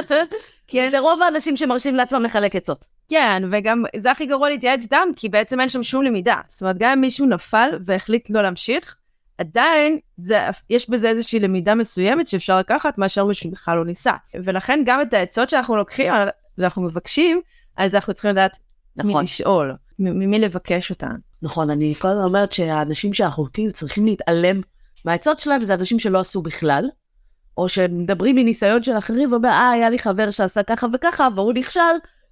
כי זה רוב האנשים שמרשים לעצמם לחלק עצות. כן, וגם זה הכי גרוע להתייעץ איתם, כי בעצם אין שם שום למידה. זאת אומרת, גם אם מישהו נפל והחליט לא להמשיך, עדיין זה, יש בזה איזושהי למידה מסוימת שאפשר לקחת מאשר מישהו בכלל לא ניסה. ולכן גם את העצות שאנחנו לוקחים, שאנחנו מבקשים, אז אנחנו צריכים לדעת מי נכון. לשאול, מ- ממי לבקש אותן. נכון, אני כל הזמן אומרת שהאנשים שאנחנו צריכים להתעלם מהעצות שלהם זה אנשים שלא עשו בכלל, או שמדברים מניסיון של אחרים ואומר, אה, היה לי חבר שעשה ככה וככה, והוא נכשל,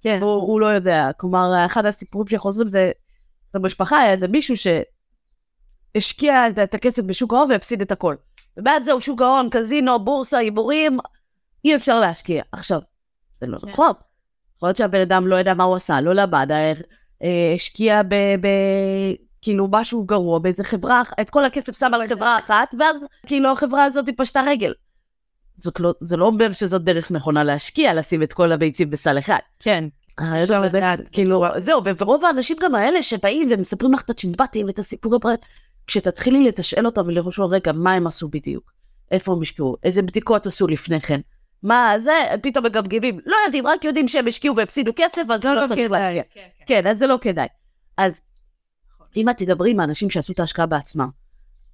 כן, והוא הוא לא יודע. כלומר, אחד הסיפורים שחוזרים זה, במשפחה היה איזה מישהו שהשקיע את, את הכסף בשוק ההון והפסיד את הכל. ואז זהו, שוק ההון, קזינו, בורסה, הימורים, אי אפשר להשקיע. עכשיו, זה לא כן. נכון. יכול להיות שהבן אדם לא ידע מה הוא עשה, לא למד, אה, אה, השקיע ב... ב... כאילו משהו גרוע באיזה חברה, את כל הכסף שם על חברה אחת, ואז כאילו החברה הזאת פשטה רגל. זאת לא, זה לא אומר שזאת דרך נכונה להשקיע, לשים את כל הביצים בסל אחד. כן, אפשר באמת, לדעת. כאילו, זהו, ורוב האנשים גם האלה שבאים ומספרים לך את הצ'יזבטים ואת הסיפורי פרט, כשתתחילי לתשאל אותם ולחשוב, רגע, מה הם עשו בדיוק? איפה הם השקיעו? איזה בדיקות עשו לפני כן? מה זה? פתאום מגמגמים. לא יודעים, רק יודעים שהם השקיעו והפסידו כסף, אז לא, צריך להשקיע. כן, כן. כן, אז זה לא כדאי. אז אם את תדברי עם האנשים שעשו את ההשקעה בעצמם,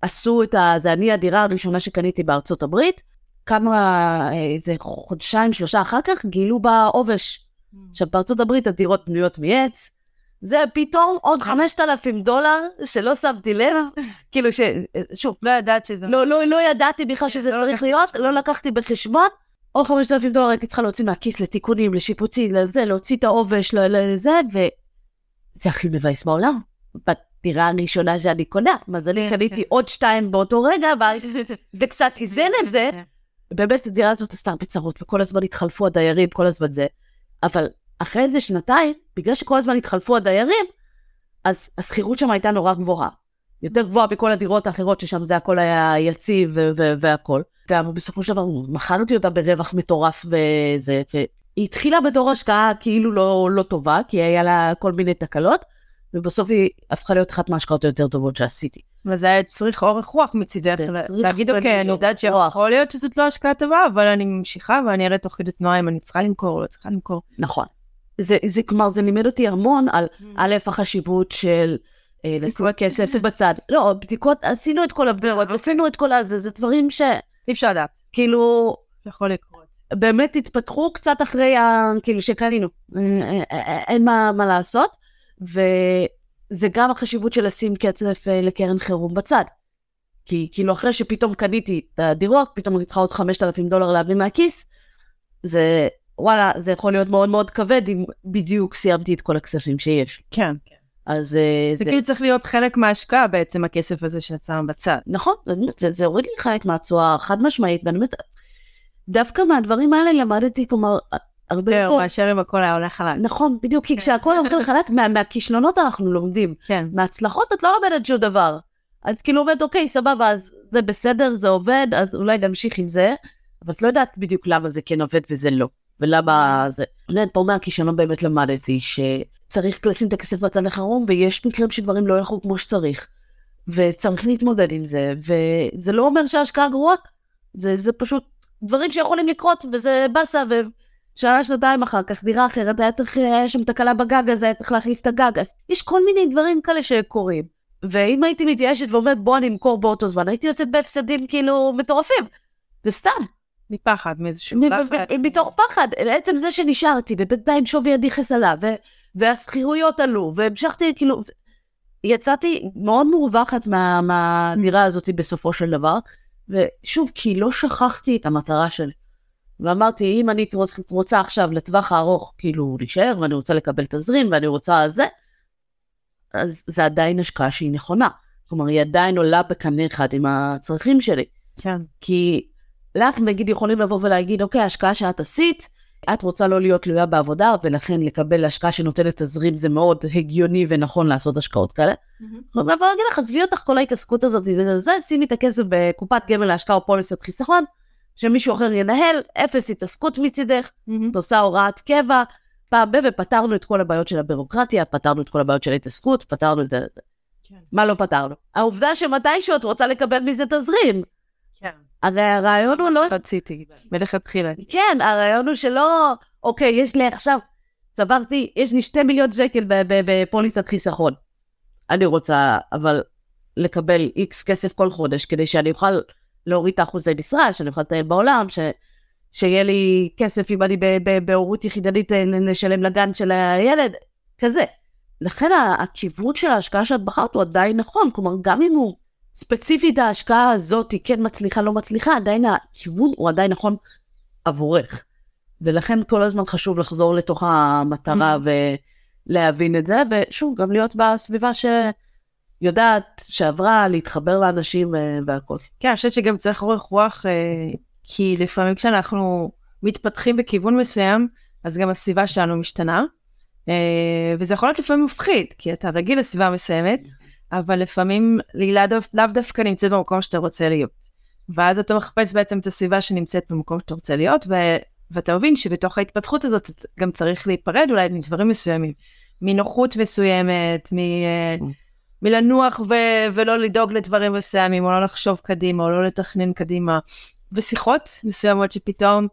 עשו את ה... זה אני הדירה הראשונה שקניתי בארצות הברית, כמה, איזה חודשיים, שלושה אחר כך, גילו בה עובש. עכשיו, בארצות הברית הדירות בנויות מעץ, זה פתאום עוד 5,000 דולר שלא שמתי לב, <laughs> כאילו ש... שוב, לא ידעת שזה... לא, לא, לא ידעתי בכלל שזה לא צריך להיות. לא לקחתי בחשבון. עוד 5,000 דולר הייתי צריכה להוציא מהכיס לתיקונים, לשיפוצים, לזה, להוציא את העובש, לזה, וזה הכי מבאס בעולם. בדירה הראשונה שאני קונה, מזלי כן, קניתי כן. עוד שתיים באותו רגע, אבל <laughs> זה קצת איזן את זה. כן. באמת הדירה הזאת עשתה הרבה צרות, וכל הזמן התחלפו הדיירים, כל הזמן זה. אבל אחרי איזה שנתיים, בגלל שכל הזמן התחלפו הדיירים, אז השכירות שם הייתה נורא גבוהה. יותר גבוהה מכל הדירות האחרות, ששם זה הכל היה יציב והכל. גם בסופו של דבר מכרתי אותה ברווח מטורף וזה, והיא התחילה בתור השקעה כאילו לא, לא טובה, כי היה לה כל מיני תקלות, ובסוף היא הפכה להיות אחת מההשקעות היותר טובות שעשיתי. וזה היה צריך אורך רוח מצידך, להגיד אוקיי, אני יודעת שיכול להיות שזאת לא השקעה טובה, אבל אני ממשיכה ואני אראה תוך כדי תנועה אם אני צריכה למכור או לא צריכה למכור. נכון. זה, זה כלומר, זה לימד אותי המון על Mm. א', החשיבות של אה, לשים כסף <laughs> בצד. לא, בדיקות, עשינו את כל הבדיקות, אוקיי. עשינו את כל הזה, זה דברים אי אפשר לדעת, שכאילו, יכול לקרות. באמת התפתחו קצת אחרי ה... כאילו שקנינו. אה, אה, אה, אין מה, מה לעשות. וזה גם החשיבות של לשים כסף אה, לקרן חירום בצד. כי כאילו אחרי שפתאום קניתי את הדירות, פתאום אני צריכה עוד 5,000 דולר להביא מהכיס, זה וואלה, זה יכול להיות מאוד מאוד כבד אם בדיוק סיימתי את כל הכספים שיש. כן. אז אה, זה זה, כאילו צריך להיות חלק מההשקעה בעצם, הכסף הזה שאת שמה בצד. נכון, זה, הוריד לי חלק מהתשואה חד משמעית, ואני אומרת, דווקא מהדברים האלה למדתי, כלומר, הרבה יותר יותר, מאשר אם הכל היה הולך עליי. נכון, בדיוק, כי כן. כשהכול הולך לחלק, מה, מהכישלונות אנחנו לומדים, כן. מהצלחות את לא לומדת שום דבר. את כאילו אומרת, אוקיי, סבבה, אז זה בסדר, זה עובד, אז אולי נמשיך עם זה, אבל את לא יודעת בדיוק למה זה כן עובד וזה לא, ולמה זה... פה מהכישלון באמת למדתי שצריך לשים את הכסף בצד לחירום, ויש מקרים שדברים לא ילכו כמו שצריך, וצריך להתמודד עם זה, וזה לא אומר שההשקעה גרועה, זה, זה פשוט דברים שיכולים לקרות, וזה באסה, ושנה, שנתיים אחר כך, דירה אחרת, היה צריך, היה שם תקלה בגג, אז היה צריך להחליף את הגג, אז יש כל מיני דברים כאלה שקורים. ואם הייתי מתייאשת ואומרת, בוא אני אמכור באותו זמן, הייתי יוצאת בהפסדים כאילו מטורפים. זה סתם. מפחד, מאיזשהו. ב- מתוך פחד, בעצם זה שנשארתי, ובינתיים שווי הנכס עלה, ו- והשכירויות עלו, והמשכתי, כאילו, יצאתי מאוד מורווחת מה- מהדירה הזאת בסופו של דבר, ושוב, כי לא שכחתי את המטרה שלי. ואמרתי, אם אני רוצ- רוצה עכשיו לטווח הארוך, כאילו, להישאר, ואני רוצה לקבל תזרים, ואני רוצה זה, אז זה עדיין השקעה שהיא נכונה. כלומר, היא עדיין עולה בקנה אחד עם הצרכים שלי. כן. כי לך נגיד יכולים לבוא ולהגיד, אוקיי, ההשקעה שאת עשית, את רוצה לא להיות תלויה בעבודה, ולכן לקבל השקעה שנותנת תזרים זה מאוד הגיוני ונכון לעשות השקעות כאלה. אבל אני אגיד לך, עזבי אותך כל ההתעסקות הזאת וזה זה, שימי את הכסף בקופת גמל להשקעה או פוליסת חיסכון, שמישהו אחר ינהל, אפס התעסקות מצידך, את עושה הוראת קבע, פעם ב... ופתרנו את כל הבעיות של הבירוקרטיה, פתרנו את כל הבעיות של ההתעסקות, פתרנו את זה. כן. מה לא פתרנו? העובדה שמתישהו את רוצה לקבל מזה תזרים. כן. הרי הרעיון הוא לא... רציתי, מלכתחילה. כן, הרעיון הוא שלא, אוקיי, יש לי עכשיו, צברתי, יש לי שתי מיליון שקל בפוליסת חיסכון. אני רוצה, אבל לקבל איקס כסף כל חודש, כדי שאני אוכל להוריד את האחוזי משרה, שאני אוכל לטייל בעולם, ש... שיהיה לי כסף אם אני בהורות יחידנית אה, נשלם לגן של הילד, כזה. לכן הכיוון של ההשקעה שאת בחרת הוא עדיין נכון, כלומר גם אם הוא ספציפית ההשקעה הזאת היא כן מצליחה לא מצליחה, עדיין הכיוון הוא עדיין נכון עבורך. ולכן כל הזמן חשוב לחזור לתוך המטרה ולהבין את זה, ושוב, גם להיות בסביבה שיודעת, שעברה, להתחבר לאנשים אה, והכל. כן, אני חושבת שגם צריך אורך רוח, אה, כי לפעמים כשאנחנו מתפתחים בכיוון מסוים, אז גם הסביבה שלנו משתנה, אה, וזה יכול להיות לפעמים מפחיד, כי אתה רגיל לסביבה מסוימת, אבל לפעמים לאו דו- לאו דווקא נמצאת במקום שאתה רוצה להיות. ואז אתה מחפש בעצם את הסביבה שנמצאת במקום שאתה רוצה להיות, ו... ואתה מבין שבתוך ההתפתחות הזאת גם צריך להיפרד אולי מדברים מסוימים, מנוחות מסוימת, מ... אה, מלנוח ו- ולא לדאוג לדברים מסוימים, או לא לחשוב קדימה, או לא לתכנן קדימה. ושיחות מסוימות שפתאום,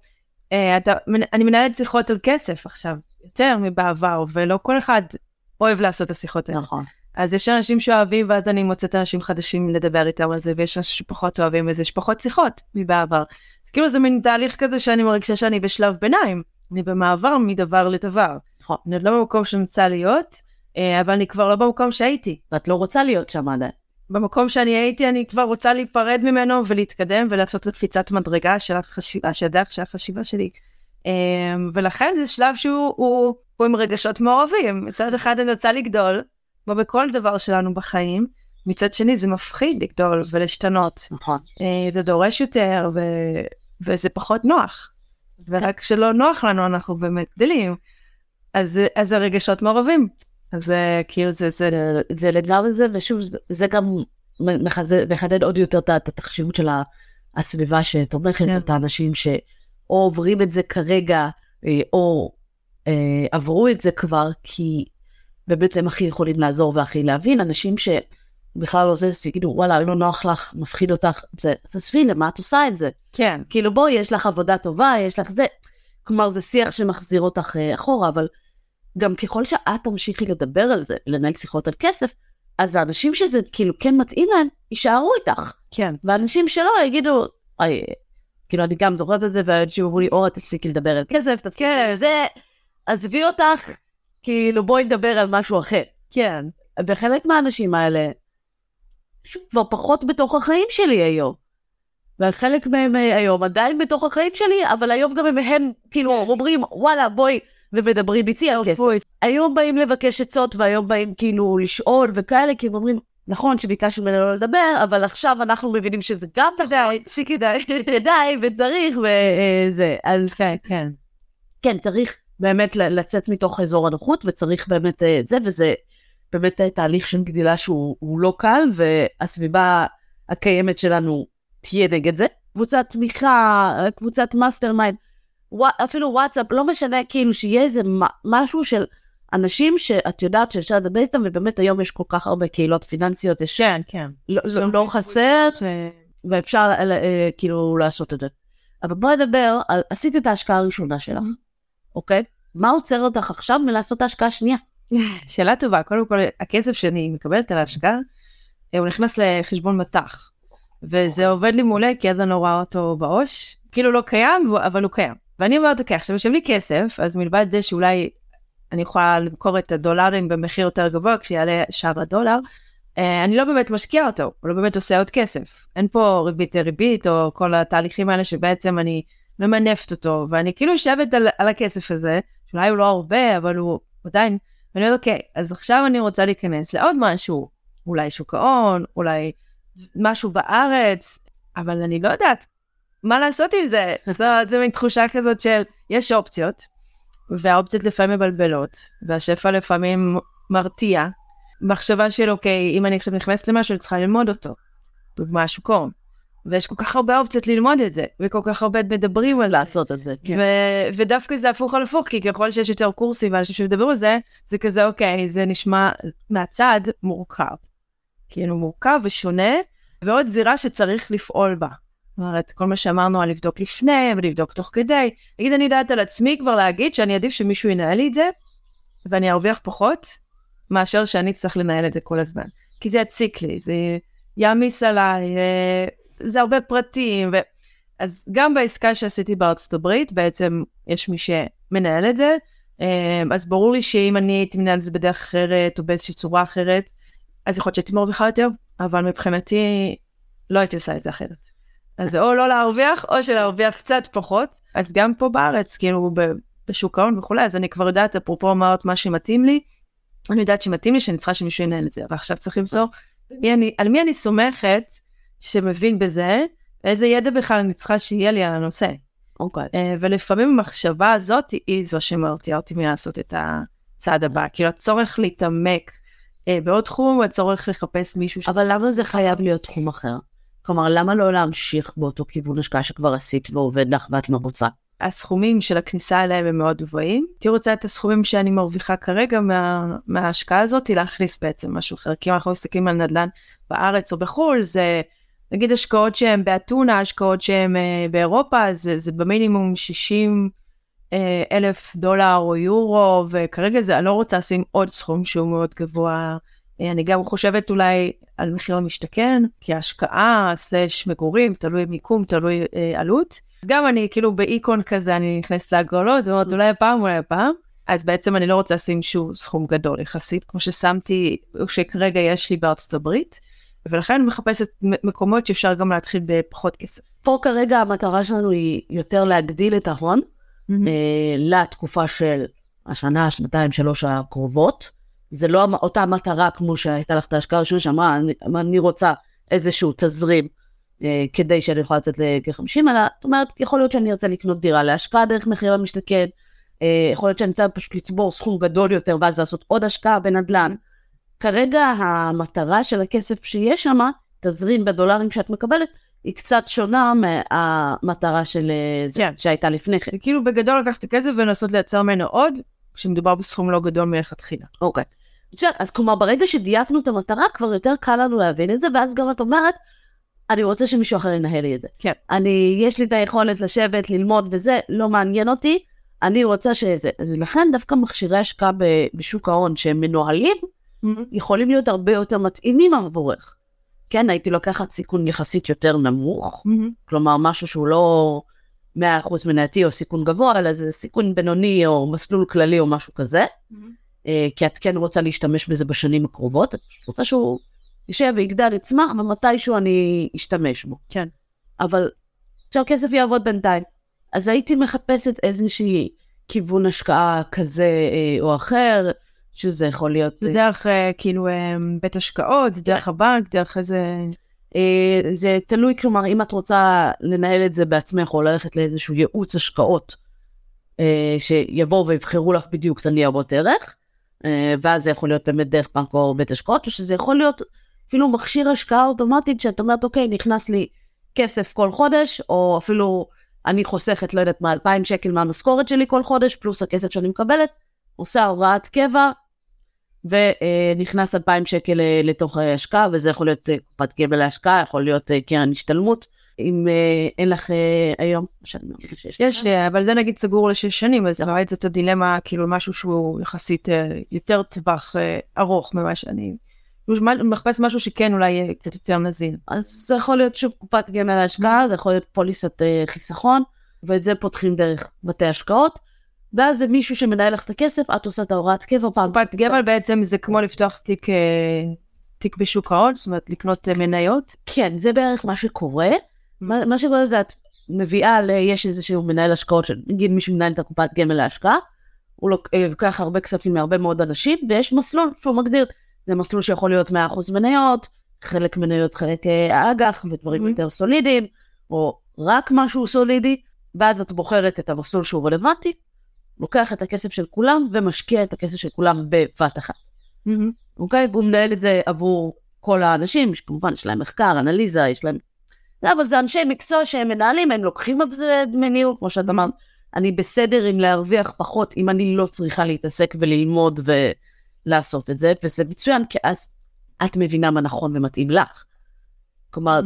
אה, אתה, אני מנהלת שיחות על כסף עכשיו, יותר מבעבר, ולא כל אחד אוהב לעשות את השיחות האלה. נכון. אז יש אנשים שאוהבים, ואז אני מוצאת אנשים חדשים לדבר איתם על זה, ויש אנשים שפחות אוהבים, אז יש פחות שיחות מבעבר. אז כאילו זה מין תהליך כזה שאני מרגישה שאני בשלב ביניים, אני במעבר מדבר לדבר. נכון. אני עוד לא במקום רוצה להיות, אה, אבל אני כבר לא במקום שהייתי. ואת לא רוצה להיות שם עדיין. במקום שאני הייתי, אני כבר רוצה להיפרד ממנו ולהתקדם ולעשות את קפיצת מדרגה של החשיבה, של הדרך של החשיבה שלי. Um, ולכן זה שלב שהוא הוא, הוא עם רגשות מעורבים. מצד אחד אני רוצה לגדול, כמו בכל דבר שלנו בחיים, מצד שני זה מפחיד לגדול ולהשתנות. נכון. Uh, זה דורש יותר ו, וזה פחות נוח. ורק כשלא נוח לנו אנחנו באמת גדלים. אז, אז הרגשות מעורבים. אז כאילו זה, זה, זה, זה לגמרי זה, ושוב, זה, גם מחדד עוד יותר את ה- את החשיבות של הסביבה שתומכת, כן. את האנשים שאו עוברים את זה כרגע, אה, או אה, עברו את זה כבר, כי הם הכי יכולים לעזור והכי להבין, אנשים שבכלל לא זה, שיגידו, וואלה, לא נוח לך, מפחיד אותך, זה, תעזבי, למה את עושה את זה? כן, כאילו בואי, יש לך עבודה טובה, יש לך זה. כלומר, זה שיח שמחזיר אותך אה, אחורה, אבל גם ככל שאת תמשיכי לדבר על זה, לנהל שיחות על כסף, אז האנשים שזה כאילו כן מתאים להם, יישארו איתך. כן. ואנשים שלא יגידו, אוי, כאילו אני גם זוכרת את זה, ואנשים אמרו לי, אורה, תפסיקי לדבר על כסף, תפסיקי כן. זה, עזבי אותך, כאילו בואי נדבר על משהו אחר. כן. וחלק מהאנשים האלה, שוב, כבר פחות בתוך החיים שלי היום. וחלק מהם אה, היום עדיין בתוך החיים שלי, אבל היום גם הם, הם כאילו אומרים, וואלה, בואי, ומדברים איתי על כסף. היום באים לבקש עצות, והיום באים כאילו לשאול וכאלה, כי הם אומרים, נכון שביקשנו ממנו לא לדבר, אבל עכשיו אנחנו מבינים שזה גם כדאי, שכדאי. כדאי וצריך וזה. אז כן, כן. כן, צריך באמת לצאת מתוך אזור הנוחות, וצריך באמת אה, זה, וזה באמת אה, תהליך של גדילה שהוא הוא לא קל, והסביבה הקיימת שלנו תהיה נגד זה. קבוצת תמיכה, אה, קבוצת mastermind, אפילו וואטסאפ, לא משנה, כאילו שיהיה איזה משהו של אנשים שאת יודעת שאפשר לדבר איתם, ובאמת היום יש כל כך הרבה קהילות פיננסיות, יש כן, כן. לא, לא, לא חסר, ש- ואפשר כאילו לעשות את זה. אבל בואי נדבר על, עשית את ההשקעה הראשונה שלך, אוקיי? מה עוצר אותך עכשיו מלעשות את ההשקעה השנייה? <laughs> שאלה טובה, קודם כל הכסף שאני מקבלת על ההשקעה, אה, הוא נכנס לחשבון מטח. וזה עובד לי מעולה כי אז אני לא רואה אותו בעו"ש, כאילו לא קיים, אבל הוא קיים. ואני אומרת, אוקיי, עכשיו יש לי כסף, אז מלבד זה שאולי אני יכולה למכור את הדולרים במחיר יותר גבוה כשיעלה שער הדולר, אה, אני לא באמת משקיע אותו, הוא לא באמת עושה עוד כסף. אין פה ריבית ריבית או כל התהליכים האלה שבעצם אני ממנפת אותו, ואני כאילו יושבת על, על הכסף הזה, שאולי הוא לא הרבה, אבל הוא עדיין, ואני אומרת, אוקיי, אז עכשיו אני רוצה להיכנס לעוד משהו, אולי שוק ההון, אולי משהו בארץ, אבל אני לא יודעת מה לעשות עם זה. <laughs> אומרת, זו מין תחושה כזאת של, יש אופציות, והאופציות לפעמים מבלבלות, והשפע לפעמים מרתיע. מחשבה של אוקיי, אם אני עכשיו נכנסת למשהו, אני צריכה ללמוד אותו. דוגמה, שוק ההון. ויש כל כך הרבה אופציות ללמוד את זה, וכל כך הרבה מדברים על לעשות את זה. כן. ו- ודווקא זה הפוך על הפוך, כי ככל שיש יותר קורסים ואנשים שמדברים על זה, זה כזה אוקיי, זה נשמע מהצד מורכב. כאילו מורכב ושונה, ועוד זירה שצריך לפעול בה. זאת אומרת, כל מה שאמרנו על לבדוק לפני ולבדוק תוך כדי, נגיד אני יודעת על עצמי כבר להגיד שאני עדיף שמישהו ינהל לי את זה, ואני ארוויח פחות, מאשר שאני צריך לנהל את זה כל הזמן. כי זה יציק לי, זה יעמיס עליי, אה, זה הרבה פרטים. ו... אז גם בעסקה שעשיתי בארצות הברית, בעצם יש מי שמנהל את זה, אה, אז ברור לי שאם אני הייתי מנהל את זה בדרך אחרת או באיזושהי צורה אחרת, אז יכול להיות שהייתי מרוויחה יותר, אבל מבחינתי לא הייתי עושה את זה אחרת. אז זה או לא להרוויח, או שלהרוויח קצת פחות. אז גם פה בארץ, כאילו בשוק ההון וכולי, אז אני כבר יודעת, אפרופו אמרת מה שמתאים לי, אני יודעת שמתאים לי שאני צריכה שמישהו ינהל את זה, ועכשיו צריך למסור מי אני, על מי אני סומכת שמבין בזה, ואיזה ידע בכלל אני צריכה שיהיה לי על הנושא. אוקיי. Okay. Uh, ולפעמים המחשבה הזאת היא זו שמרתיעה אותי מלעשות את הצעד הבא, כאילו הצורך להתעמק uh, בעוד תחום, הצורך לחפש מישהו ש... אבל למה זה חייב להיות תחום אחר? כלומר, למה לא להמשיך באותו כיוון השקעה שכבר עשית ועובד לך ואת מרוצה? הסכומים של הכניסה אליהם הם מאוד גבוהים. הייתי רוצה את הסכומים שאני מרוויחה כרגע מה, מההשקעה הזאת, להכניס בעצם משהו אחר. כי אם אנחנו מסתכלים על נדל"ן בארץ או בחו"ל, זה נגיד השקעות שהן באתונה, השקעות שהן אה, באירופה, זה, זה במינימום 60 אה, אלף דולר או יורו, וכרגע זה, אני לא רוצה לשים עוד סכום שהוא מאוד גבוה. אה, אני גם חושבת אולי על מחיר למשתכן, השקעה, סלש מגורים, תלוי מיקום, תלוי אה, עלות. אז גם אני כאילו באיקון כזה, אני נכנסת להגרלות, ואומרת אולי הפעם, אולי הפעם. אז בעצם אני לא רוצה לשים שוב סכום גדול יחסית, כמו ששמתי, שכרגע יש לי בארצות הברית, ולכן אני מחפשת מקומות שאפשר גם להתחיל בפחות כסף. פה כרגע המטרה שלנו היא יותר להגדיל את ההון mm-hmm. אה, לתקופה של השנה, שנתיים, שלוש הקרובות. זה לא אותה מטרה כמו שהייתה לך את ההשקעה הראשונה שאמרה, אני, אני רוצה איזשהו תזרים אה, כדי שאני אוכל לצאת לכ-50, אלא זאת אומרת, יכול להיות שאני ארצה לקנות דירה להשקעה דרך מחיר למשתכן, אה, יכול להיות שאני רוצה פשוט לצבור סכום גדול יותר ואז לעשות עוד השקעה בנדל"ן. כרגע המטרה של הכסף שיש שם, תזרים בדולרים שאת מקבלת, היא קצת שונה מהמטרה של אה, זה כן. שהייתה לפני כן. כאילו בגדול לקחת את הכסף ולנסות לייצר ממנו עוד, כשמדובר בסכום לא גדול מלכתחילה. אוקיי. אז כלומר ברגע שדייקנו את המטרה כבר יותר קל לנו להבין את זה ואז גם את אומרת אני רוצה שמישהו אחר ינהל לי את זה. כן. אני, יש לי את היכולת לשבת, ללמוד וזה, לא מעניין אותי, אני רוצה שזה. אז לכן דווקא מכשירי השקעה בשוק ההון שהם מנוהלים. יכולים להיות הרבה יותר מתאימים עבורך. כן, הייתי לוקחת סיכון יחסית יותר נמוך, mm-hmm. כלומר משהו שהוא לא 100% מנייתי או סיכון גבוה, אלא זה סיכון בינוני או מסלול כללי או משהו כזה, mm-hmm. כי את כן רוצה להשתמש בזה בשנים הקרובות, את רוצה שהוא יישב ויגדל, יצמח, ומתישהו אני אשתמש בו. כן. אבל שהכסף יעבוד בינתיים. אז הייתי מחפשת איזושהי כיוון השקעה כזה אה, או אחר, שזה יכול להיות... זה דרך אה, כאילו אה, בית השקעות, זה דרך הבנק, דרך איזה... זה תלוי, כלומר, אם את רוצה לנהל את זה בעצמך או ללכת לאיזשהו ייעוץ השקעות, שיבואו ויבחרו לך בדיוק את הניירות ערך, ואז זה יכול להיות באמת דרך בנק או בית השקעות, או שזה יכול להיות אפילו מכשיר השקעה אוטומטית שאת אומרת, אוקיי, נכנס לי כסף כל חודש, או אפילו אני חוסכת, לא יודעת מה, 2,000 שקל מהמשכורת שלי כל חודש, פלוס הכסף שאני מקבלת, עושה הוראת קבע, ונכנס 2,000 שקל אה, לתוך ההשקעה, וזה יכול להיות אה, קופת גמל להשקעה, יכול להיות אה, קרן השתלמות. אם אין לך היום, יש לי, אבל זה נגיד סגור לשש שנים, אז רואה את זה את הדילמה, כאילו משהו שהוא יחסית יותר טווח ארוך ממה שאני... מחפש משהו שכן אולי יהיה קצת יותר נזיל. אז זה יכול להיות שוב קופת גמל להשקעה, זה יכול להיות פוליסת חיסכון, ואת זה פותחים דרך בתי השקעות. ואז זה מישהו שמנהל לך את הכסף, את עושה את ההוראת קבע פעם. קופת גמל בעצם זה כמו לפתוח תיק, אה, תיק בשוק ההון, זאת אומרת לקנות אה, מניות? כן, זה בערך מה שקורה. מה, מה שקורה זה את מביאה, יש איזשהו מנהל השקעות, נגיד מי שמנהל את הקופת גמל להשקעה, הוא אה, לוקח הרבה כספים מהרבה מאוד אנשים, ויש מסלול שהוא מגדיר. זה מסלול שיכול להיות 100% מניות, חלק מניות, חלק אג"ח ודברים יותר סולידיים, או רק משהו סולידי, ואז את בוחרת את המסלול שהוא רלוונטי, לוקח את הכסף של כולם ומשקיע את הכסף של כולם בבת אחת. אוקיי? והוא מנהל את זה עבור כל האנשים, כמובן יש להם מחקר, אנליזה, יש להם... אבל זה אנשי מקצוע שהם מנהלים, הם לוקחים על זה דמי ניהול, כמו שאת אמרת. אני בסדר עם להרוויח פחות, אם אני לא צריכה להתעסק וללמוד ולעשות את זה, וזה מצוין, כי אז את מבינה מה נכון ומתאים לך. כלומר,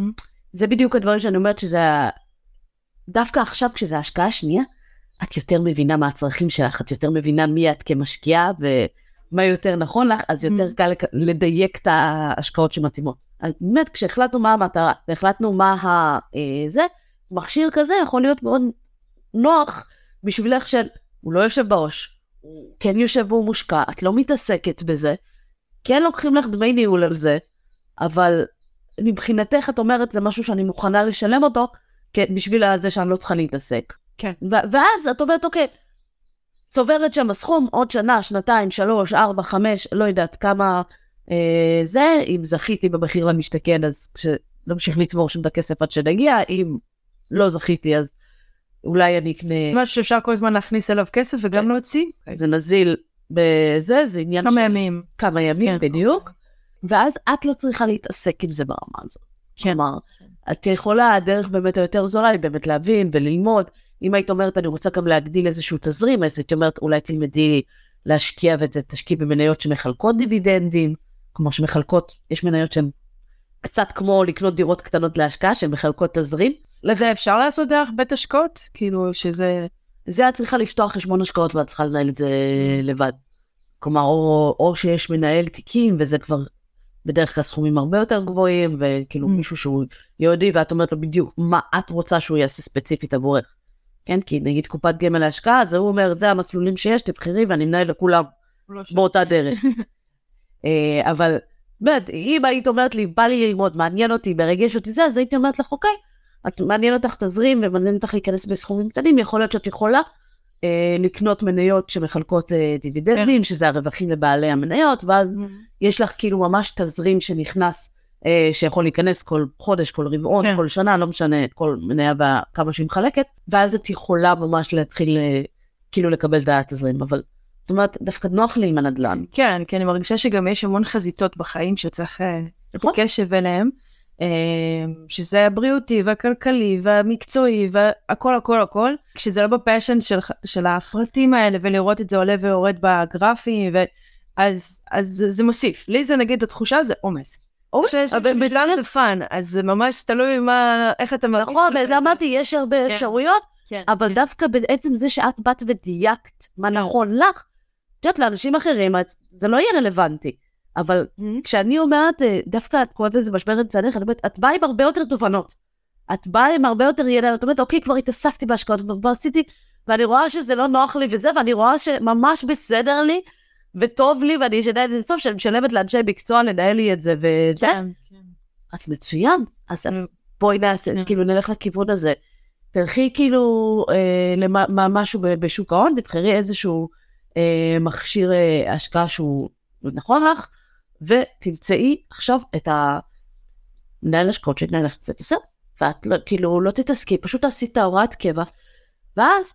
זה בדיוק הדברים שאני אומרת שזה... דווקא עכשיו, כשזה ההשקעה השנייה, את יותר מבינה מה הצרכים שלך, את יותר מבינה מי את כמשקיעה ומה יותר נכון לך, אז יותר mm. קל לדייק את ההשקעות שמתאימות. אז באמת, כשהחלטנו מה המטרה והחלטנו מה ה... אה, זה, מכשיר כזה יכול להיות מאוד נוח בשבילך של, הוא לא יושב בראש, הוא כן יושב והוא מושקע, את לא מתעסקת בזה, כן לוקחים לך דמי ניהול על זה, אבל מבחינתך את אומרת זה משהו שאני מוכנה לשלם אותו, כן, בשביל זה שאני לא צריכה להתעסק. כן. ואז את אומרת, אוקיי, צוברת שם הסכום, עוד שנה, שנתיים, שלוש, ארבע, חמש, לא יודעת כמה אה, זה, אם זכיתי במחיר למשתכן, אז נמשיך לצבור שם את הכסף עד שנגיע, אם לא זכיתי, אז אולי אני אקנה... זה משהו שאפשר כל הזמן להכניס אליו כסף וגם כן. להוציא? זה נזיל בזה, זה עניין כמה של... ימים. כמה ימים, כן. בדיוק. ואז את לא צריכה להתעסק עם זה ברמה הזאת. כן. כלומר, את יכולה, הדרך באמת היותר זולה היא באמת להבין וללמוד. אם היית אומרת, אני רוצה גם להגדיל איזשהו תזרים, אז הייתי אומרת, אולי תלמדי להשקיע ותשקיעי במניות שמחלקות דיבידנדים, כמו שמחלקות, יש מניות שהן קצת כמו לקנות דירות קטנות להשקעה, שהן מחלקות תזרים. לזה אפשר לעשות דרך בית השקעות? כאילו שזה... זה את צריכה לפתוח חשבון השקעות ואת צריכה לנהל את זה לבד. כלומר, או, או שיש מנהל תיקים, וזה כבר בדרך כלל סכומים הרבה יותר גבוהים, וכאילו mm. מישהו שהוא יהודי, ואת אומרת לו בדיוק מה את רוצה שהוא יעשה ספציפית עבורך. כן, כי נגיד קופת גמל להשקעה, אז הוא אומר, זה המסלולים שיש, תבחרי ואני מנהל לכולם לא באותה דרך. <laughs> אה, אבל באמת, אם היית אומרת לי, בא לי ללמוד, מעניין אותי, מרגש אותי זה, אז הייתי אומרת לך, אוקיי, את מעניין אותך תזרים ומעניין אותך להיכנס בסכומים קטנים, יכול להיות שאת יכולה אה, לקנות מניות שמחלקות אה, דיבידנדים, כן. שזה הרווחים לבעלי המניות, ואז mm-hmm. יש לך כאילו ממש תזרים שנכנס שיכול להיכנס כל חודש, כל רבעון, כן. כל שנה, לא משנה, כל מניה וכמה שהיא מחלקת, ואז את יכולה ממש להתחיל אה, כאילו לקבל את התזרים, אבל זאת אומרת, דווקא נוח לי עם הנדל"ן. כן, כי אני מרגישה שגם יש המון חזיתות בחיים שצריך אה, נכון. קשב אליהם, שזה הבריאותי והכלכלי והמקצועי והכל הכל הכל, כשזה לא ב passion של, של ההפרטים האלה ולראות את זה עולה ויורד בגרפים, ו... אז, אז זה מוסיף. לי זה נגיד התחושה זה עומס. או שיש זה fun, אז זה ממש תלוי מה, איך אתה מרגיש. נכון, אמרתי, יש הרבה כן. אפשרויות, כן, אבל כן. דווקא בעצם זה שאת באת ודייקת מה נכון לך, את יודעת, לאנשים אחרים זה לא יהיה רלוונטי. אבל כשאני אומרת, אה, דווקא את קוראת לזה משבר אמצע הדרך, אני אומרת, את באה עם הרבה יותר תובנות. את באה עם הרבה יותר ידע, את אומרת, אוקיי, כבר התעסקתי בהשקעות, כבר עשיתי, ואני רואה שזה לא נוח לי וזה, ואני רואה שממש בסדר לי, וטוב לי, ואני אשנה את זה לסוף, שאני משלמת לאנשי מקצוע לנהל לי את זה, וזה. כן, כן. אז מצוין. אז, אז בואי נעשה, כן. כאילו נלך לכיוון הזה. תלכי כאילו אה, למשהו בשוק ההון, תבחרי איזשהו אה, מכשיר אה, השקעה שהוא נכון לך, ותמצאי עכשיו את המנהל השקעות שתנהל לך את זה, בסדר. ואת לא, כאילו לא תתעסקי, פשוט תעשי את ההוראת קבע, ואז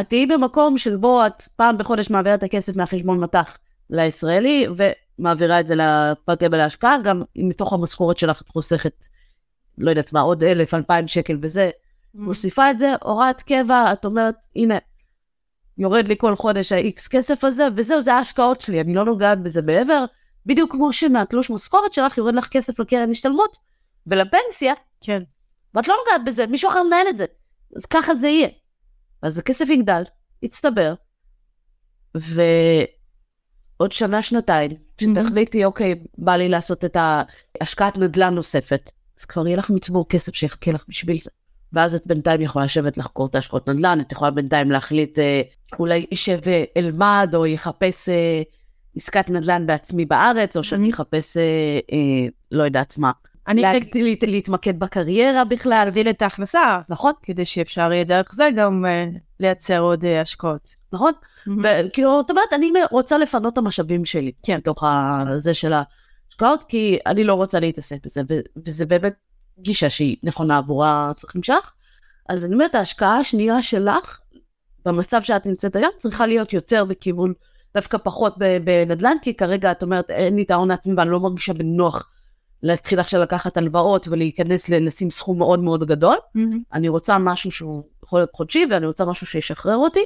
את תהיי במקום שבו את פעם בחודש מעבירה את הכסף מהחשבון מטח לישראלי, ומעבירה את זה לפרטי להשקעה, גם מתוך המשכורת שלך את חוסכת, לא יודעת מה, עוד אלף, אלפיים שקל וזה, mm. מוסיפה את זה, הוראת קבע, את אומרת, הנה, יורד לי כל חודש ה-X כסף הזה, וזהו, זה ההשקעות שלי, אני לא נוגעת בזה מעבר. בדיוק כמו שמהתלוש משכורת שלך יורד לך כסף לקרן השתלמות ולפנסיה, כן. ואת לא נוגעת בזה, מישהו אחר מנהל את זה. אז ככה זה יהיה. אז הכסף יגדל, יצטבר, ועוד שנה, שנתיים, כשתחליטי, אוקיי, בא לי לעשות את ההשקעת נדל"ן נוספת, אז כבר יהיה לך מצבור כסף שיחכה לך בשביל זה. ואז את בינתיים יכולה לשבת לחקור את ההשקעות נדל"ן, את יכולה בינתיים להחליט, אה, אולי יישב ואלמד, או יחפש אה, עסקת נדל"ן בעצמי בארץ, או שאני אחפש, אה, אה, לא יודעת מה. אני לה, לה, להתמקד בקריירה בכלל. להגדיל את ההכנסה, נכון, כדי שאפשר יהיה דרך זה גם uh, לייצר עוד uh, השקעות. נכון. וכאילו, זאת אומרת, אני רוצה לפנות את המשאבים שלי. כן. מתוך הזה של ההשקעות, כי אני לא רוצה להתעסק בזה, ו- וזה באמת גישה שהיא נכונה עבור הצרכים שלך. אז אני אומרת, ההשקעה השנייה שלך, במצב שאת נמצאת היום, צריכה להיות יותר בכיוון, דווקא פחות בנדל"ן, כי כרגע את אומרת, אין לי את ההון העצמי ואני לא מרגישה בנוח להתחיל עכשיו לקחת הלוואות ולהיכנס לנשים סכום מאוד מאוד גדול. Mm-hmm. אני רוצה משהו שהוא יכול להיות חודשי ואני רוצה משהו שישחרר אותי,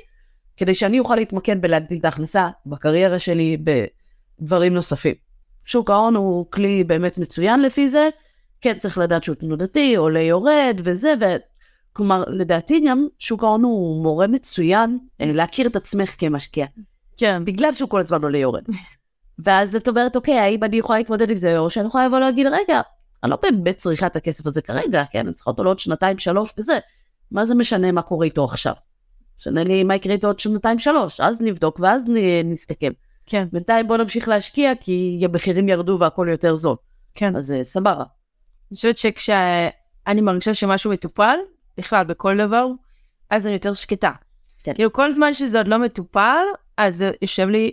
כדי שאני אוכל להתמקד בלהגדיל את ההכנסה בקריירה שלי, בדברים נוספים. שוק ההון הוא כלי באמת מצוין לפי זה, כן צריך לדעת שהוא תנודתי, עולה יורד וזה, ו... כלומר לדעתי גם שוק ההון הוא מורה מצוין אה, להכיר את עצמך כמשקיע, כן. בגלל שהוא כל הזמן עולה יורד. <laughs> ואז את אומרת, אוקיי, האם אני יכולה להתמודד עם זה, או שאני יכולה לבוא להגיד, רגע, אני לא באמת צריכה את הכסף הזה כרגע, כן, אני צריכה אותו לעוד שנתיים, שלוש וזה. מה זה משנה מה קורה איתו עכשיו? משנה לי מה יקרה איתו עוד שנתיים, שלוש, אז נבדוק ואז נ- נסתכל. כן. בינתיים בוא נמשיך להשקיע, כי המחירים ירדו והכל יותר זול. כן. אז אה, סבבה. אני חושבת שכשאני מרגישה שמשהו מטופל, בכלל, בכל דבר, אז אני יותר שקטה. כן. כאילו, כל זמן שזה עוד לא מטופל, אז זה יושב לי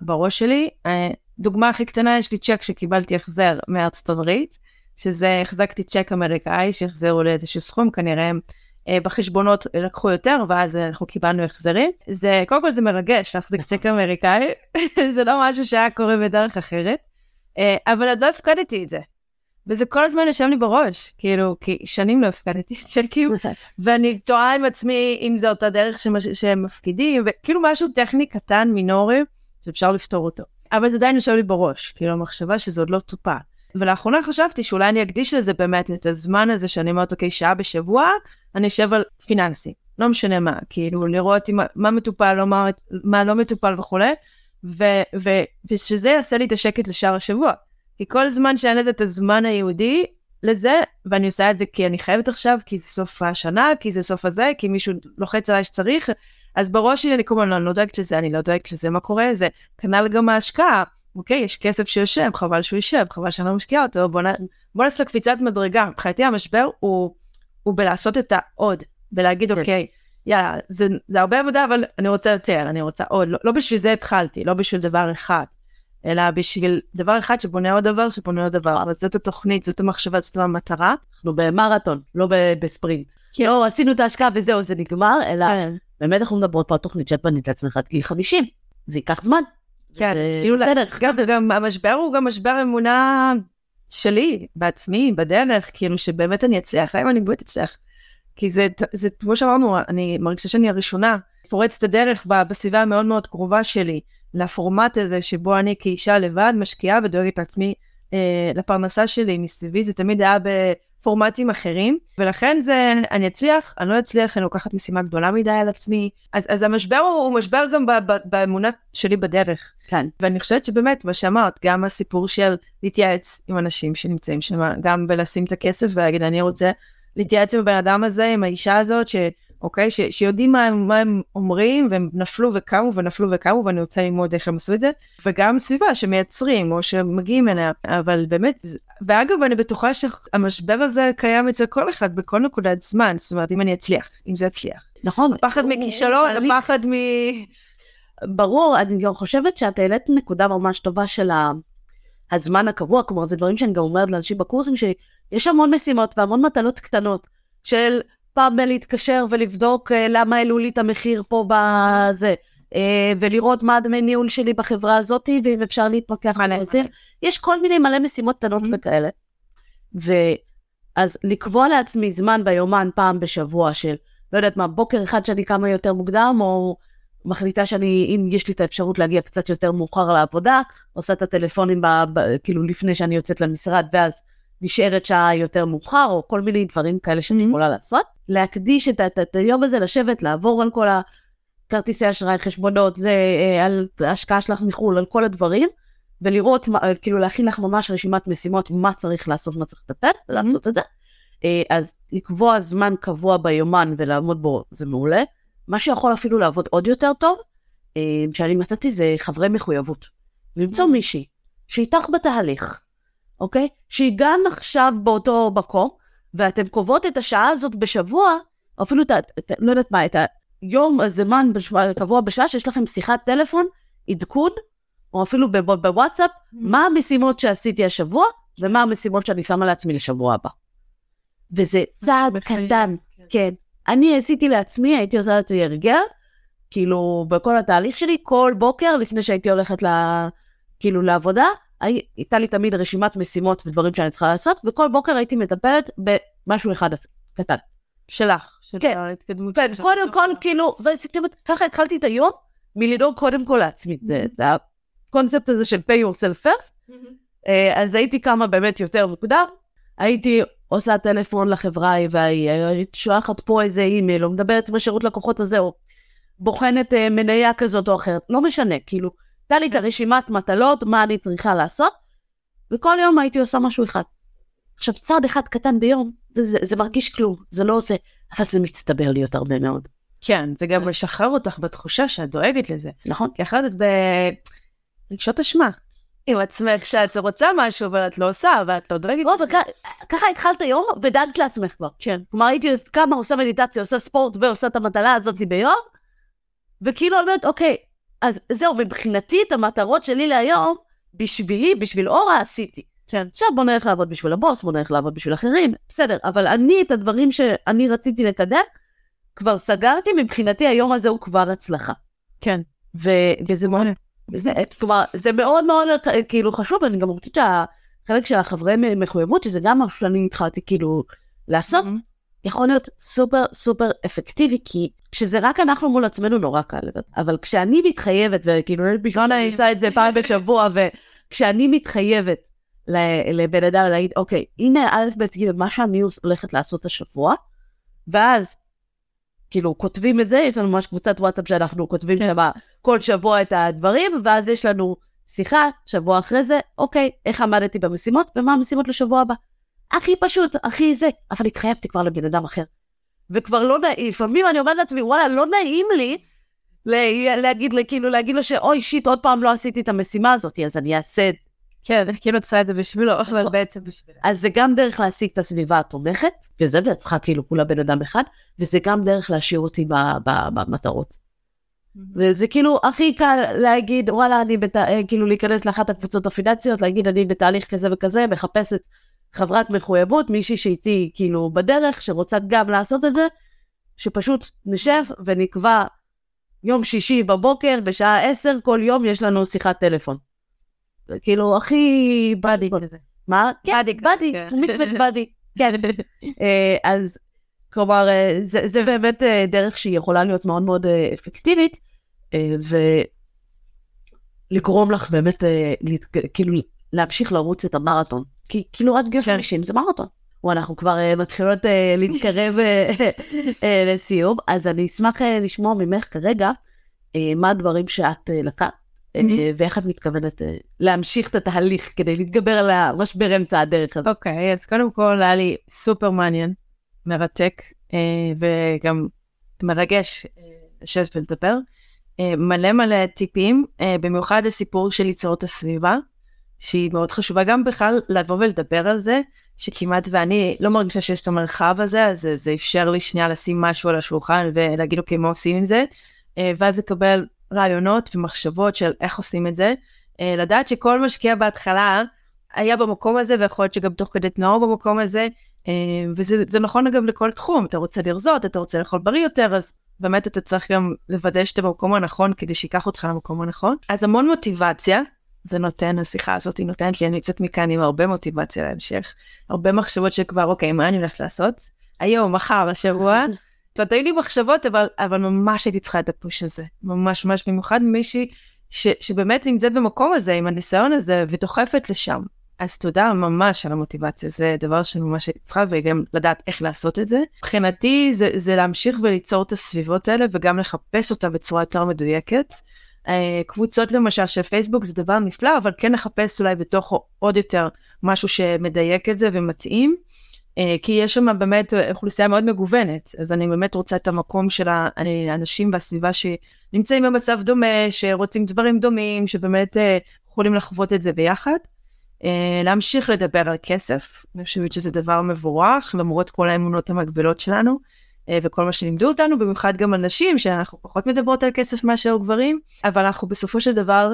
בראש שלי. אה, דוגמה הכי קטנה, יש לי צ'ק שקיבלתי החזר מארצות הברית, שזה, החזקתי צ'ק אמריקאי שהחזרו לי איזשהו סכום, כנראה הם אה, בחשבונות לקחו יותר, ואז אנחנו קיבלנו החזרים. זה, קודם כל זה מרגש להחזיק צ'ק אמריקאי, <laughs> זה לא משהו שהיה קורה בדרך אחרת, אה, אבל עוד לא הפקדתי את זה. וזה כל הזמן יושב לי בראש, כאילו, כי שנים לא הפקדתי צ'קים, <laughs> ואני תוהה עם עצמי אם זו אותה דרך שמש... שהם מפקידים, וכאילו משהו טכני קטן, מינורי, שאפשר לפתור אותו. אבל זה עדיין יושב לי בראש, כאילו המחשבה שזה עוד לא טופל. ולאחרונה חשבתי שאולי אני אקדיש לזה באמת את הזמן הזה שאני אומרת, אוקיי, שעה בשבוע, אני אשב על פיננסי, לא משנה מה, כאילו לראות מה, מה מטופל, לא מה, מה לא מטופל וכולי, ו, ו, ושזה יעשה לי את השקט לשאר השבוע. כי כל זמן שאין לזה את הזמן היהודי לזה, ואני עושה את זה כי אני חייבת עכשיו, כי זה סוף השנה, כי זה סוף הזה, כי מישהו לוחץ עליי שצריך, אז בראש שלי אני כל הזמן לא, לא דואגת לזה, אני לא דואגת לזה, מה קורה? זה כנ"ל גם ההשקעה. אוקיי, יש כסף שיושב, חבל שהוא יישב, חבל שאני לא משקיעה אותו, בוא, נ... בוא נעשה קפיצת מדרגה. מבחינתי המשבר הוא, הוא בלעשות את העוד, בלהגיד כן. אוקיי, יאללה, זה, זה הרבה עבודה, אבל אני רוצה יותר, אני רוצה עוד. לא, לא בשביל זה התחלתי, לא בשביל דבר אחד, אלא בשביל דבר אחד שבונה עוד דבר, שבונה עוד דבר. זאת אומרת, זאת התוכנית, זאת המחשבה, זאת המטרה. אנחנו במרתון, לא בספרינט. כן. לא עשינו את ההשקעה וזהו, זה נגמר, אלא כן, באמת אנחנו מדברות פה על תוכנית שאת בנית לעצמך עד גיל 50. זה ייקח זמן. כן, כאילו, בסדר. גם, גם המשבר הוא גם משבר אמונה שלי, בעצמי, בדרך, כאילו שבאמת אני אצליח, האם אני באמת אצליח. כי זה, זה, כמו שאמרנו, אני מרגישה שאני הראשונה, פורצת הדרך בסביבה המאוד מאוד קרובה שלי, לפורמט הזה שבו אני כאישה לבד משקיעה ודואגת לעצמי, אה, לפרנסה שלי מסביבי, זה תמיד היה בפורמטים אחרים, ולכן זה, אני אצליח, אני לא אצליח, אני לוקחת משימה גדולה מדי על עצמי, אז, אז המשבר הוא, הוא משבר גם ב, ב, באמונה שלי בדרך. כן. ואני חושבת שבאמת, מה שאמרת, גם הסיפור של להתייעץ עם אנשים שנמצאים שם, גם בלשים את הכסף ולהגיד, אני רוצה להתייעץ עם הבן אדם הזה, עם האישה הזאת, ש... אוקיי? ש... שיודעים מה הם, מה הם אומרים, והם נפלו וקמו ונפלו וקמו, ואני רוצה ללמוד איך הם עשו את זה, וגם סביבה שמייצרים או שמגיעים אליה, אבל באמת, ואגב, אני בטוחה שהמשבר הזה קיים אצל כל אחד בכל נקודת זמן, זאת אומרת, אם אני אצליח, אם זה יצליח. נכון. הפחד מכישלון. הפחד מ... ברור, אני גם חושבת שאת העלית נקודה ממש טובה של ה- הזמן הקבוע, כלומר זה דברים שאני גם אומרת לאנשים בקורסים שלי, יש המון משימות והמון מטלות קטנות של פעם בלהתקשר ולבדוק אה, למה העלו לי את המחיר פה בזה, אה, ולראות מה הדמי ניהול שלי בחברה הזאת, ואם אפשר. על זה. יש כל מיני מלא משימות קטנות Mhm. וכאלה. ואז לקבוע לעצמי זמן ביומן פעם בשבוע של, לא יודעת מה, בוקר אחד שאני קמה יותר מוקדם, או מחליטה שאני, אם יש לי את האפשרות להגיע קצת יותר מאוחר לעבודה, עושה את הטלפונים ב, ב, כאילו לפני שאני יוצאת למשרד, ואז נשארת שעה יותר מאוחר, או כל מיני דברים כאלה שאני Mhm. יכולה לעשות. להקדיש את, את, את היום הזה, לשבת, לעבור על כל הכרטיסי אשראי, חשבונות, זה, אה, על ההשקעה שלך מחו"ל, על כל הדברים, ולראות, אה, כאילו להכין לך ממש רשימת משימות, מה צריך לעשות, מה צריך לטפל, ולעשות את זה. אה, אז לקבוע זמן קבוע ביומן ולעמוד בו, זה מעולה. מה שיכול אפילו לעבוד עוד יותר טוב, שאני מצאתי זה חברי מחויבות. למצוא Mm. מישהי שאיתך בתהליך, אוקיי? שהיא גם עכשיו באותו מקום, ואתן קובעות את השעה הזאת בשבוע, או אפילו את ה... את לא יודעת מה, את היום, הזמן בשבוע- קבוע בשעה שיש לכם שיחת טלפון, עדכון, או אפילו בוואטסאפ, מה המשימות שעשיתי השבוע, ומה המשימות שאני שמה לעצמי לשבוע הבא. וזה צעד קטן, כן. אני עשיתי לעצמי, הייתי עושה לעצמי הרגל, כאילו, בכל התהליך שלי, כל בוקר, לפני שהייתי הולכת ל... כאילו לעבודה, הייתה לי תמיד רשימת משימות ודברים שאני צריכה לעשות, וכל בוקר הייתי מטפלת במשהו אחד קטן. שלך, של כן. ההתקדמות. כן. קודם כל, כאילו, ככה התחלתי את היום, מלדאוג קודם כל לעצמי. זה הקונספט הזה של pay yourself first. אה, אז הייתי קמה באמת יותר מוקדם, הייתי עושה טלפון לחברה והיא הייתי שולחת פה איזה אימייל, או מדברת עם השירות לקוחות הזה, או בוחנת אה, מניה כזאת או אחרת, לא משנה, כאילו, הייתה לי את הרשימת מטלות, מה אני צריכה לעשות, וכל יום הייתי עושה משהו אחד. עכשיו, צעד אחד קטן ביום, זה, זה, זה מרגיש כלום, זה לא עושה, אבל זה מצטבר להיות הרבה מאוד, כן, זה גם משחרר אותך בתחושה שאת דואגת לזה. נכון? כי אחרת את ברגשות אשמה. עם עצמך שאת רוצה משהו אבל את לא עושה ואת לא דואגת. לזה. וככה התחלת יום ודאגת לעצמך כבר. כן. כלומר, הייתי קמה, עושה מדיטציה, עושה ספורט ועושה את המטלה הזאת ביום, וכאילו אומרת, אוקיי, אז זהו, מבחינתי את המטרות שלי להיום, בשבילי, בשביל אורה, עשיתי. כן. עכשיו בוא נלך לעבוד בשביל הבוס, בוא נלך לעבוד בשביל אחרים, בסדר, אבל אני את הדברים שאני רציתי לקדם, כבר סגרתי, מבחינתי היום הזה הוא כבר הצלחה. כן. ו- וזה מאוד, זה, כלומר, זה מאוד מאוד כאילו חשוב, אני גם חושבת שהחלק של החברי מחויבות, שזה גם משהו שאני התחלתי כאילו לעשות, מהמם. יכול להיות סופר סופר אפקטיבי, כי כשזה רק אנחנו מול עצמנו נורא קל, אבל כשאני מתחייבת, וכאילו לא שאני נעים. עושה את זה פעם בשבוע, וכשאני מתחייבת לבן אדם להגיד, אוקיי, הנה א', ב', ג', מה שאני הולכת לעשות השבוע, ואז כאילו כותבים את זה, יש לנו ממש קבוצת וואטסאפ שאנחנו כותבים כן. שם כל שבוע את הדברים, ואז יש לנו שיחה, שבוע אחרי זה, אוקיי, איך עמדתי במשימות, ומה המשימות לשבוע הבא. הכי פשוט, הכי זה, אבל התחייבתי כבר לבן אדם אחר. וכבר לא נעים, לפעמים אני אומרת לעצמי, וואלה, לא נעים לי לה- להגיד, לה- כאילו, להגיד לו שאוי, שיט, עוד פעם לא עשיתי את המשימה הזאת, אז אני אעשה את זה. כן, כאילו את עושה את זה בשבילו, אבל נכון. בעצם בשבילה. אז זה גם דרך להשיג את הסביבה התומכת, וזה בעצמך כאילו כולה בן אדם אחד, וזה גם דרך להשאיר אותי במטרות. וזה כאילו הכי קל להגיד, וואלה, אני בת... אה, כאילו להיכנס לאחת הקבוצות הפיננסיות, להגיד, אני בתהליך כזה וכזה, מחפשת חברת מחויבות, מישהי שאיתי כאילו בדרך, שרוצה גם לעשות את זה, שפשוט נשב ונקבע יום שישי בבוקר, בשעה 10, כל יום יש לנו שיחת טלפון. זה כאילו, הכי... באדי כזה. מה? כן, באדי כזה, באדי, כן. מצוות באדי. כן. <laughs> אה, אז כלומר, אה, זה, זה באמת אה, דרך שהיא יכולה להיות מאוד מאוד אפקטיבית, ולגרום לך באמת, כאילו, להמשיך לרוץ את המרתון. כי כאילו עד גיל כן. 50 זה מרתון. או אנחנו כבר אה, מתחילות אה, להתקרב אה, לסיום, אז אני אשמח לשמוע ממך כרגע מה הדברים שאת לקחת. Mhm. ואיך את מתכוונת להמשיך את התהליך כדי להתגבר על המשבר אמצע הדרך הזה. אוקיי, אז קודם כל היה לי סופר מעניין, מרתק, וגם מרגש לשבת ולדבר. מלא מלא טיפים, במיוחד הסיפור של ליצור את הסביבה, שהיא מאוד חשובה גם בכלל לבוא ולדבר על זה, שכמעט ואני לא מרגישה שיש את המרחב הזה, אז זה, זה אפשר לי שנייה לשים משהו על השולחן ולהגיד אוקיי מה עושים עם זה, אה, ואז לקבל רעיונות ומחשבות של איך עושים את זה. אה, לדעת שכל משקיע בהתחלה היה במקום הזה ויכול להיות שגם תוך כדי תנועה הוא במקום הזה אה, וזה זה נכון אגב לכל תחום. אתה רוצה לרזות אתה רוצה לאכול בריא יותר אז באמת אתה צריך גם לוודא שאתה במקום הנכון כדי שיקח אותך למקום הנכון. אז המון מוטיבציה זה נותן השיחה הזאת היא נותנת לי אני יוצאת מכאן עם הרבה מוטיבציה להמשך הרבה מחשבות שכבר אוקיי מה אני הולכת לעשות היום מחר השבוע <laughs> זאת אומרת, היו לי מחשבות, אבל, אבל ממש הייתי צריכה את הפוש הזה. ממש ממש, במיוחד מישהי ש, שבאמת נמצאת במקום הזה, עם הניסיון הזה, ודוחפת לשם. אז תודה ממש על המוטיבציה, זה דבר שממש הייתי צריכה, וגם לדעת איך לעשות את זה. מבחינתי זה, זה להמשיך וליצור את הסביבות האלה, וגם לחפש אותה בצורה יותר מדויקת. אה, קבוצות למשל של פייסבוק זה דבר נפלא, אבל כן לחפש אולי בתוכו עוד יותר משהו שמדייק את זה ומתאים. אה, כי יש שם באמת אוכלוסייה מאוד מגוונת, אז אני באמת רוצה את המקום של האנשים והסביבה שנמצאים במצב דומה, שרוצים דברים דומים, שבאמת אה, יכולים לחוות את זה ביחד. להמשיך לדבר על כסף, אני חושבת שזה דבר מבורך, למרות כל האמונות המגבילות שלנו. אה, וכל מה שלימדו אותנו, במיוחד גם על נשים, שאנחנו פחות מדברות על כסף מאשר גברים, אבל אנחנו בסופו של דבר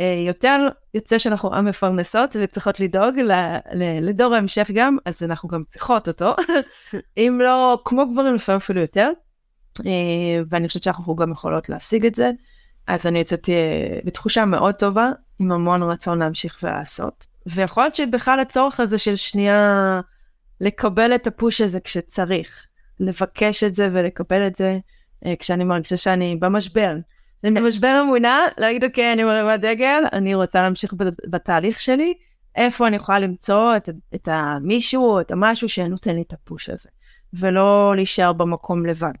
אה, יותר יוצא שאנחנו עם מפרנסות וצריכות לדאוג לדור ההמשך גם, אז אנחנו גם צריכות אותו, <laughs> אם לא כמו גברים לפעמים אפילו יותר, אה, ואני חושבת שאנחנו גם יכולות להשיג את זה, אז אני יצאתי בתחושה מאוד טובה, עם המון רצון להמשיך ולעשות. ויכול להיות שבכלל הצורך הזה של שנייה לקבל את הפוש הזה כשצריך. לבקש את זה ולקבל את זה uh, כשאני מרגישה שאני במשבר. אני. במשבר אמונה, להגיד אוקיי, אני מרימה דגל, אני רוצה להמשיך בתהליך שלי, איפה אני יכולה למצוא את, את המישהו או את המשהו שנותן לי את הפוש הזה, ולא להישאר במקום לבד.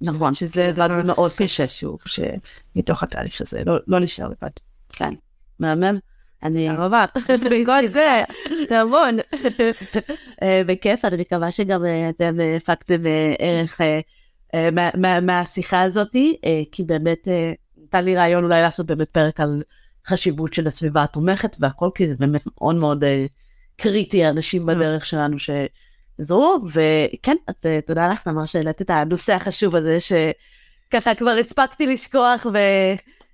נכון, שזה דבר מאוד קשה שוב, שמתוך התהליך הזה, לא, לא להישאר לבד. כן, מהמם. אני... רבה. בכל <laughs> זה, זה המון. אה, בכיף, אני מקווה שגם אה, אתם אה, הפקתם ערך מהשיחה הזאתי, כי באמת נתן לי רעיון אולי לעשות באמת פרק על חשיבות של הסביבה התומכת והכל, כי זה באמת מאוד מאוד קריטי, האנשים בדרך שלנו שעזרו, וכן, את, תודה לך, תמר, שהעלית את הנושא החשוב הזה, שככה כבר הספקתי לשכוח,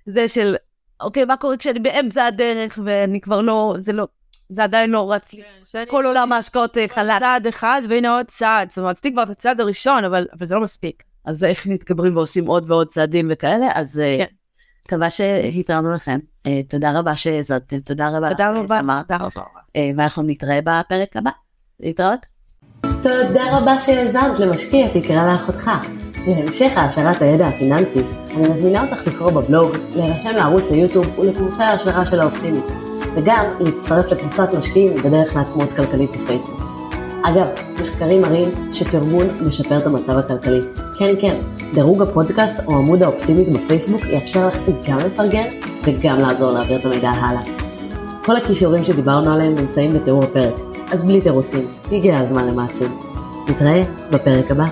וזה של אוקיי, מה קורה כשאני באמצע הדרך ואני כבר לא, זה לא, זה עדיין לא רץ לי. כן, כל עולם ההשקעות אה, חלק. צעד אחד והנה עוד צעד, זאת אומרת, רציתי כבר את הצעד הראשון, אבל, אבל זה לא מספיק. אז איך מתגברים ועושים עוד ועוד צעדים וכאלה, אז אה, כן. מקווה שהתרענו לכם. אה, תודה רבה שהאזנתם, תודה רבה. תודה רבה. תודה רבה. ואנחנו נתראה בפרק הבא. להתראות. תודה רבה שהאזנת למשקיע תקרא לאחותך. להמשך העשרת הידע הפיננסי, אני מזמינה אותך לקרוא בבלוג, להירשם לערוץ היוטיוב ולקורסי ההשערה של האופטימית, וגם להצטרף לקבוצת משקיעים בדרך לעצמאות כלכלית בפייסבוק. אגב, מחקרים מראים שפרגון משפר את המצב הכלכלי. כן, כן, דירוג הפודקאסט או עמוד האופטימית בפייסבוק יאפשר לך גם לפרגן וגם לעזור להעביר את המידע הלאה. כל הכישורים שדיברנו עליהם נמצאים בתיאור הפרק, אז בלי תירוצים, הגיע הזמן למעשים. נתראה בפרק הבא.